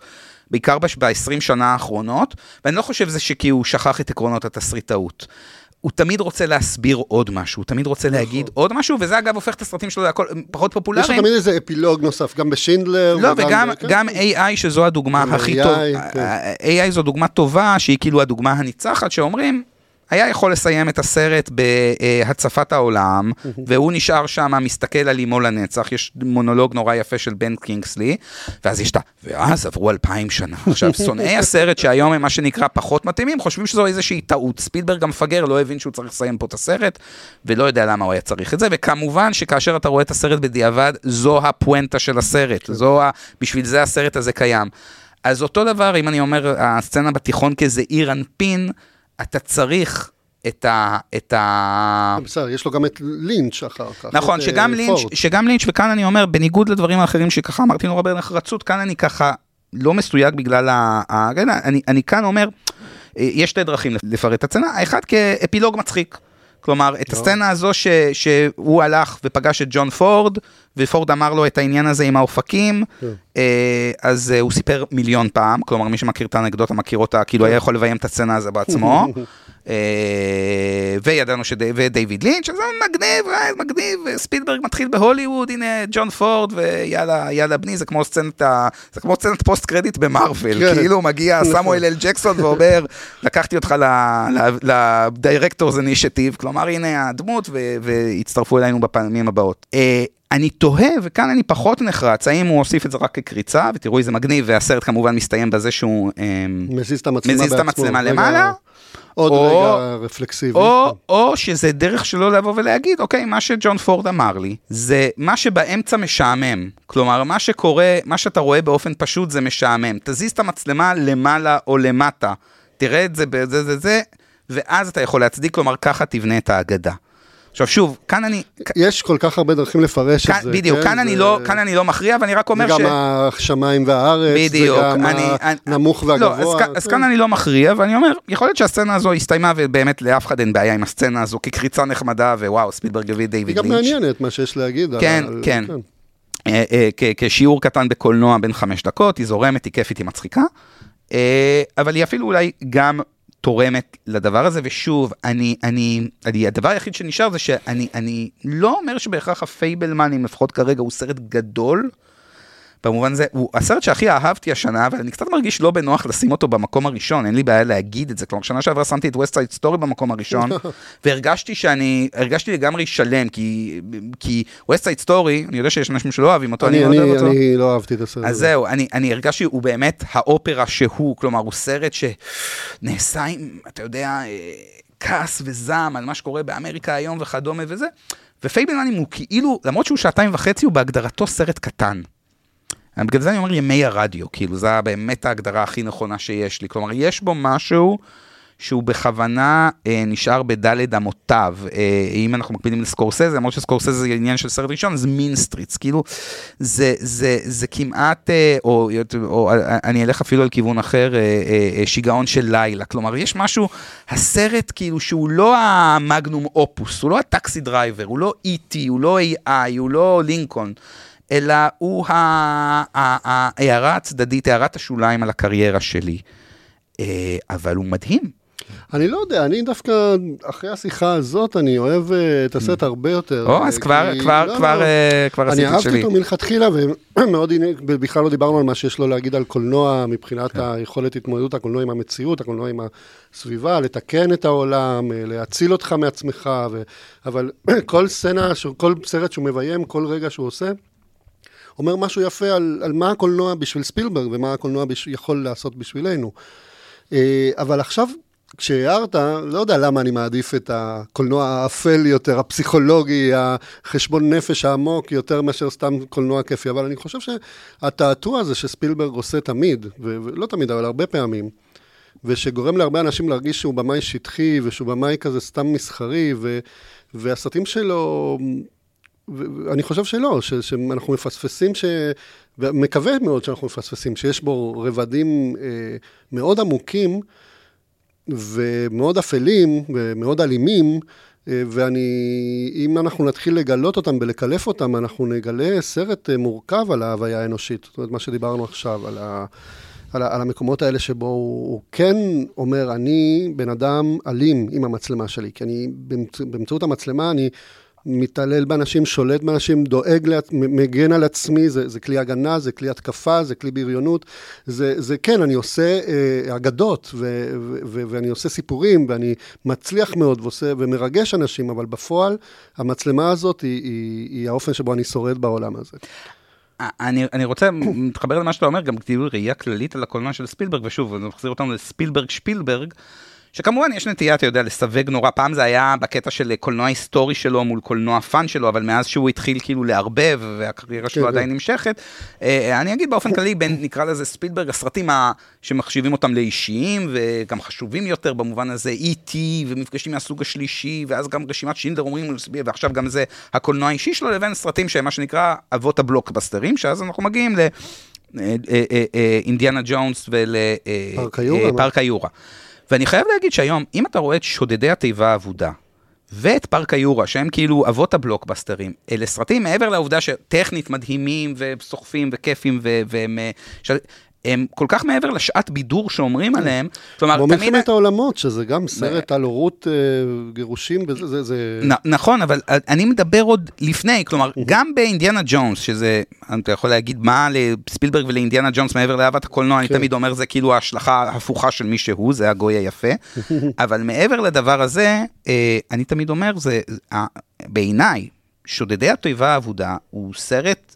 בעיקר ב-20 שנה האחרונות, ואני לא חושב שזה שכי הוא שכח את עקרונות התסריטאות. הוא תמיד רוצה להסביר עוד משהו, הוא תמיד רוצה נכון. להגיד עוד משהו, וזה אגב הופך את הסרטים שלו להכל פחות פופולריים. יש לו תמיד איזה אפילוג נוסף, גם בשינדלר. לא, וגם גם AI, שזו הדוגמה הכי טובה, כן. AI זו דוגמה טובה, שהיא כאילו הדוגמה הניצחת, שאומרים, היה יכול לסיים את הסרט בהצפת העולם, והוא נשאר שם, מסתכל על אימו לנצח, יש מונולוג נורא יפה של בן קינגסלי, ואז יש את ה... ואז עברו אלפיים שנה. עכשיו, שונאי הסרט שהיום הם מה שנקרא פחות מתאימים, חושבים שזו איזושהי טעות. ספילברג המפגר לא הבין שהוא צריך לסיים פה את הסרט, ולא יודע למה הוא היה צריך את זה, וכמובן שכאשר אתה רואה את הסרט בדיעבד, זו הפואנטה של הסרט, זו ה... בשביל זה הסרט הזה קיים. אז אותו דבר, אם אני אומר, הסצנה בתיכון כזעיר אנפין, אתה צריך את ה... את ה... בסדר, יש לו גם את לינץ' אחר כך. נכון, שגם, אה, לינץ', שגם לינץ', וכאן אני אומר, בניגוד לדברים האחרים שככה אמרתי נורא בנחרצות, כאן אני ככה לא מסויג בגלל ה... אני, אני כאן אומר, אה, יש שתי דרכים לפרט את הצנה, האחד כאפילוג מצחיק. כלומר, את הסצנה הזו ש, שהוא הלך ופגש את ג'ון פורד, ופורד אמר לו את העניין הזה עם האופקים, כן. אה, אז אה, הוא סיפר מיליון פעם, כלומר, מי שמכיר את האנקדוטה מכיר אותה, כאילו היה יכול לביים את הסצנה הזו בעצמו. אה, וידענו שדייוויד לינץ', שזה מגניב, מגניב, ספילברג מתחיל בהוליווד, הנה ג'ון פורד, ויאללה, יאללה בני, זה כמו סצנת, זה כמו סצנת post credit במארוול, כן. כאילו מגיע סמואל אל ג'קסון ואומר, לקחתי אותך ל directors initiative, כלומר הנה הדמות, והצטרפו אלינו בפעמים הבאות. אני תוהה, וכאן אני פחות נחרץ, האם הוא הוסיף את זה רק כקריצה, ותראו איזה מגניב, והסרט כמובן מסתיים בזה שהוא מזיז את המצלמה, מזיז את המצלמה למעלה. עוד או, רגע רפלקסיבי. או, או שזה דרך שלו לבוא ולהגיד, אוקיי, מה שג'ון פורד אמר לי, זה מה שבאמצע משעמם. כלומר, מה שקורה, מה שאתה רואה באופן פשוט זה משעמם. תזיז את המצלמה למעלה או למטה, תראה את זה בזה זה זה, ואז אתה יכול להצדיק, כלומר, ככה תבנה את האגדה. עכשיו שוב, כאן אני... יש כל כך הרבה דרכים לפרש כאן, את זה. בדיוק, כן? כאן, זה... אני לא, כאן אני לא מכריע, ואני רק אומר זה ש... גם השמיים והארץ, בדיוק, וגם אני, הנמוך אני, והגבוה. לא, אז, כן. אז כאן אני לא מכריע, ואני אומר, יכול להיות שהסצנה הזו הסתיימה, ובאמת לאף אחד אין בעיה עם הסצנה הזו כקריצה נחמדה, ווואו, ספילברג הביא דיוויד לינץ'. היא גם מעניינת מה שיש להגיד. כן, על, כן. כן. אה, אה, כשיעור קטן בקולנוע בין חמש דקות, היא זורמת, היא כיפית, היא מצחיקה. אה, אבל היא אפילו אולי גם תורמת לדבר הזה, ושוב, אני, אני, אני, הדבר היחיד שנשאר זה שאני אני לא אומר שבהכרח הפייבלמנים, לפחות כרגע, הוא סרט גדול. במובן הזה, הוא הסרט שהכי אהבתי השנה, אבל אני קצת מרגיש לא בנוח לשים אותו במקום הראשון, אין לי בעיה להגיד את זה. כלומר, שנה שעברה שמתי את West Side Story במקום הראשון, והרגשתי שאני, הרגשתי לגמרי שלם, כי, כי West Side Story, אני יודע שיש אנשים שלא אוהבים אותו, אני, אני, אני, אני לא אהבתי את הסרט. אז זהו, אני, אני הרגשתי, הוא באמת האופרה שהוא, כלומר, הוא סרט שנעשה עם, אתה יודע, אה, כעס וזעם על מה שקורה באמריקה היום וכדומה וזה. ופייבלמנים הוא כאילו, למרות שהוא שעתיים וחצי, הוא בהגדרתו סרט קטן. בגלל זה אני אומר ימי הרדיו, כאילו, זו באמת ההגדרה הכי נכונה שיש לי. כלומר, יש בו משהו שהוא בכוונה אה, נשאר בדלת אמותיו. אה, אם אנחנו מקבילים לסקורסזה, למרות שסקורסזה זה עניין של סרט ראשון, זה Mean Streets. כאילו, זה, זה, זה כמעט, אה, או, או, או אני אלך אפילו על כיוון אחר, אה, אה, אה, שיגעון של לילה. כלומר, יש משהו, הסרט כאילו שהוא לא ה magnum opus, הוא לא ה Taxi Driver, הוא לא E.T., הוא לא AI, הוא לא לינקולן. אלא הוא ההערה הצדדית, הערת השוליים על הקריירה שלי. אה, אבל הוא מדהים. אני לא יודע, אני דווקא, אחרי השיחה הזאת, אני אוהב אה, את הסרט הרבה יותר. או, אז כבר, כבר, לא, כבר, לא. כבר עשיתי את שלי. אני אהבתי אותו מלכתחילה, ומאוד, בכלל לא דיברנו על מה שיש לו להגיד על קולנוע, מבחינת כן. היכולת התמודדות הקולנוע עם המציאות, הקולנוע עם הסביבה, לתקן את העולם, אה, להציל אותך מעצמך. אבל כל סצנה, כל סרט שהוא מביים, כל רגע שהוא עושה, אומר משהו יפה על, על מה הקולנוע בשביל ספילברג ומה הקולנוע בש, יכול לעשות בשבילנו. אה, אבל עכשיו, כשהערת, לא יודע למה אני מעדיף את הקולנוע האפל יותר, הפסיכולוגי, החשבון נפש העמוק, יותר מאשר סתם קולנוע כיפי, אבל אני חושב שהתעתוע הזה שספילברג עושה תמיד, ולא תמיד, אבל הרבה פעמים, ושגורם להרבה אנשים להרגיש שהוא במאי שטחי, ושהוא במאי כזה סתם מסחרי, ו, והסרטים שלו אני חושב שלא, ש, שאנחנו מפספסים, ש... ומקווה מאוד שאנחנו מפספסים, שיש בו רבדים אה, מאוד עמוקים ומאוד אפלים ומאוד אלימים, אה, ואני, אם אנחנו נתחיל לגלות אותם ולקלף אותם, אנחנו נגלה סרט אה, מורכב על ההוויה האנושית. זאת אומרת, מה שדיברנו עכשיו, על, ה, על, ה, על המקומות האלה שבו הוא, הוא כן אומר, אני בן אדם אלים עם המצלמה שלי, כי אני, באמצעות המצלמה אני... מתעלל באנשים, שולט באנשים, דואג. מגן על עצמי, זה, זה כלי הגנה, זה כלי התקפה, זה כלי בריונות. זה, זה כן, אני עושה אה, אגדות, ו, ו, ו, ואני עושה סיפורים, ואני מצליח מאוד ועושה, ומרגש אנשים, אבל בפועל, המצלמה הזאת היא, היא, היא האופן שבו אני שורד בעולם הזה. אני, אני רוצה, מתחבר למה שאתה אומר, גם כאילו ראייה כללית על הקולנוע של ספילברג, ושוב, אני מחזיר אותנו לספילברג שפילברג. שכמובן יש נטייה, אתה יודע, לסווג נורא, פעם זה היה בקטע של קולנוע היסטורי שלו מול קולנוע fun שלו, אבל מאז שהוא התחיל כאילו לערבב, והקריירה שלו כן, עדיין כן. נמשכת, אה, אני אגיד באופן כללי, בין, נקרא לזה ספילברג, הסרטים שמחשיבים אותם לאישיים, וגם חשובים יותר במובן הזה, E.T. ומפגשים מהסוג השלישי, ואז גם רשימת שינדלר אומרים, ועכשיו גם זה הקולנוע האישי שלו, לבין סרטים שהם מה שנקרא אבות הבלוקבסטרים, שאז אנחנו מגיעים ל... אה, אה, אינדיאנה ג'ונס ולפארק היורה. ואני חייב להגיד שהיום, אם אתה רואה את שודדי התיבה האבודה, ואת פארק היורה, שהם כאילו אבות הבלוקבאסטרים. אלה סרטים מעבר לעובדה שטכנית מדהימים וסוחפים וכיפים והם... ש... הם כל כך מעבר לשעת בידור שאומרים כן. עליהם. כלומר, תמיד... כמו מלחמת העולמות, שזה גם סרט על הורות אה, גירושים, זה... זה... נכון, אבל אני מדבר עוד לפני, כלומר, גם באינדיאנה ג'ונס, שזה, אתה יכול להגיד מה לספילברג ולאינדיאנה ג'ונס מעבר לאהבת הקולנוע, אני כן. תמיד אומר, זה כאילו ההשלכה ההפוכה של מי שהוא, זה הגוי היפה. אבל מעבר לדבר הזה, אה, אני תמיד אומר, זה, בעיניי, שודדי התיבה האבודה הוא סרט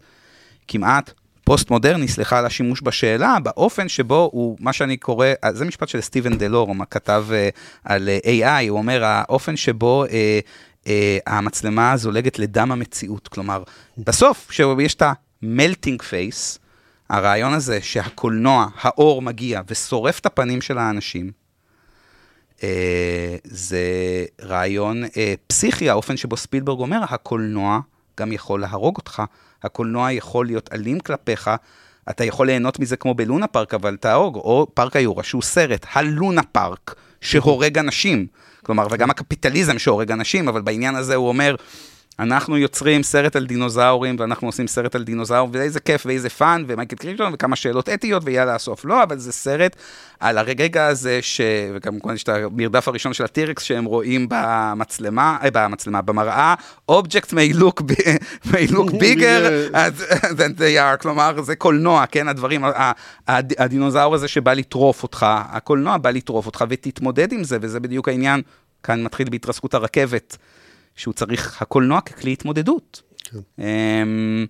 כמעט פוסט-מודרני, סליחה על השימוש בשאלה, באופן שבו הוא, מה שאני קורא, זה משפט של סטיבן דלור, הוא כתב uh, על uh, AI, הוא אומר, האופן שבו uh, המצלמה זולגת לדם המציאות. כלומר, בסוף, כשיש את ה-melting face, הרעיון הזה שהקולנוע, האור מגיע ושורף את הפנים של האנשים, uh, זה רעיון uh, פסיכי, האופן שבו ספילברג אומר, הקולנוע גם יכול להרוג אותך. הקולנוע יכול להיות אלים כלפיך, אתה יכול ליהנות מזה כמו בלונה פארק, אבל תהרוג, או פארק היורה, שהוא סרט, הלונה פארק, שהורג אנשים. כלומר, וגם הקפיטליזם שהורג אנשים, אבל בעניין הזה הוא אומר, אנחנו יוצרים סרט על דינוזאורים, ואנחנו עושים סרט על דינוזאור, ואיזה כיף ואיזה fun, ומייקל קרייטון, וכמה שאלות אתיות, ויאללה, הסוף. לא, אבל זה סרט על הרגע הזה, ש... וכמובן יש את המרדף הראשון של ה T-Rex שהם רואים במצלמה, אה, במצלמה, במראה, object may look, may look bigger than they are, כלומר, זה קולנוע, כן, הדברים, הדינוזאור הזה שבא לטרוף אותך, הקולנוע בא לטרוף אותך, ותתמודד עם זה, וזה בדיוק העניין, כאן מתחיל בהתרסקות הרכבת. שהוא צריך הקולנוע ככלי התמודדות. כן. אמ,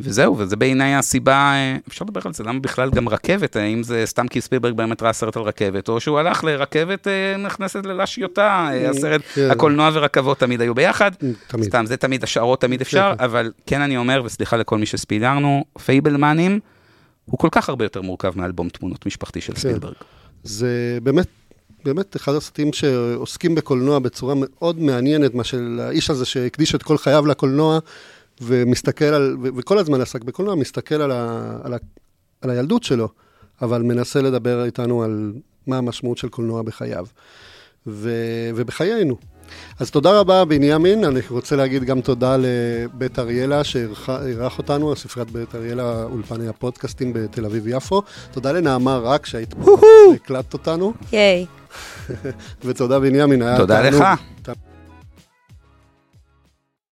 וזהו, וזה בעיניי הסיבה, אה, אפשר לדבר על זה, למה בכלל גם רכבת, האם זה סתם כי ספילברג באמת ראה סרט על רכבת, או שהוא הלך לרכבת אה, נכנסת ללשיותה, אה, הסרט, כן. הקולנוע ורכבות תמיד היו ביחד, תמיד. סתם, זה תמיד, השערות תמיד אפשר, כן. אבל כן אני אומר, וסליחה לכל מי שספילרנו, פייבלמנים, הוא כל כך הרבה יותר מורכב מאלבום תמונות משפחתי של ספילברג. זה באמת באמת אחד הסרטים שעוסקים בקולנוע בצורה מאוד מעניינת, מה של האיש הזה שהקדיש את כל חייו לקולנוע, ומסתכל על, וכל הזמן עסק בקולנוע, מסתכל על, ה, על, ה, על הילדות שלו, אבל מנסה לדבר איתנו על מה המשמעות של קולנוע בחייו. ו, ובחיינו. אז תודה רבה, בנימין. אני רוצה להגיד גם תודה לבית אריאלה שאירח אותנו, הספריית בית אריאלה, אולפני הפודקאסטים בתל אביב-יפו. תודה לנעמה רק שהיית פה, והקלטת אותנו. ייי. ותודה, בנימין. תודה לך.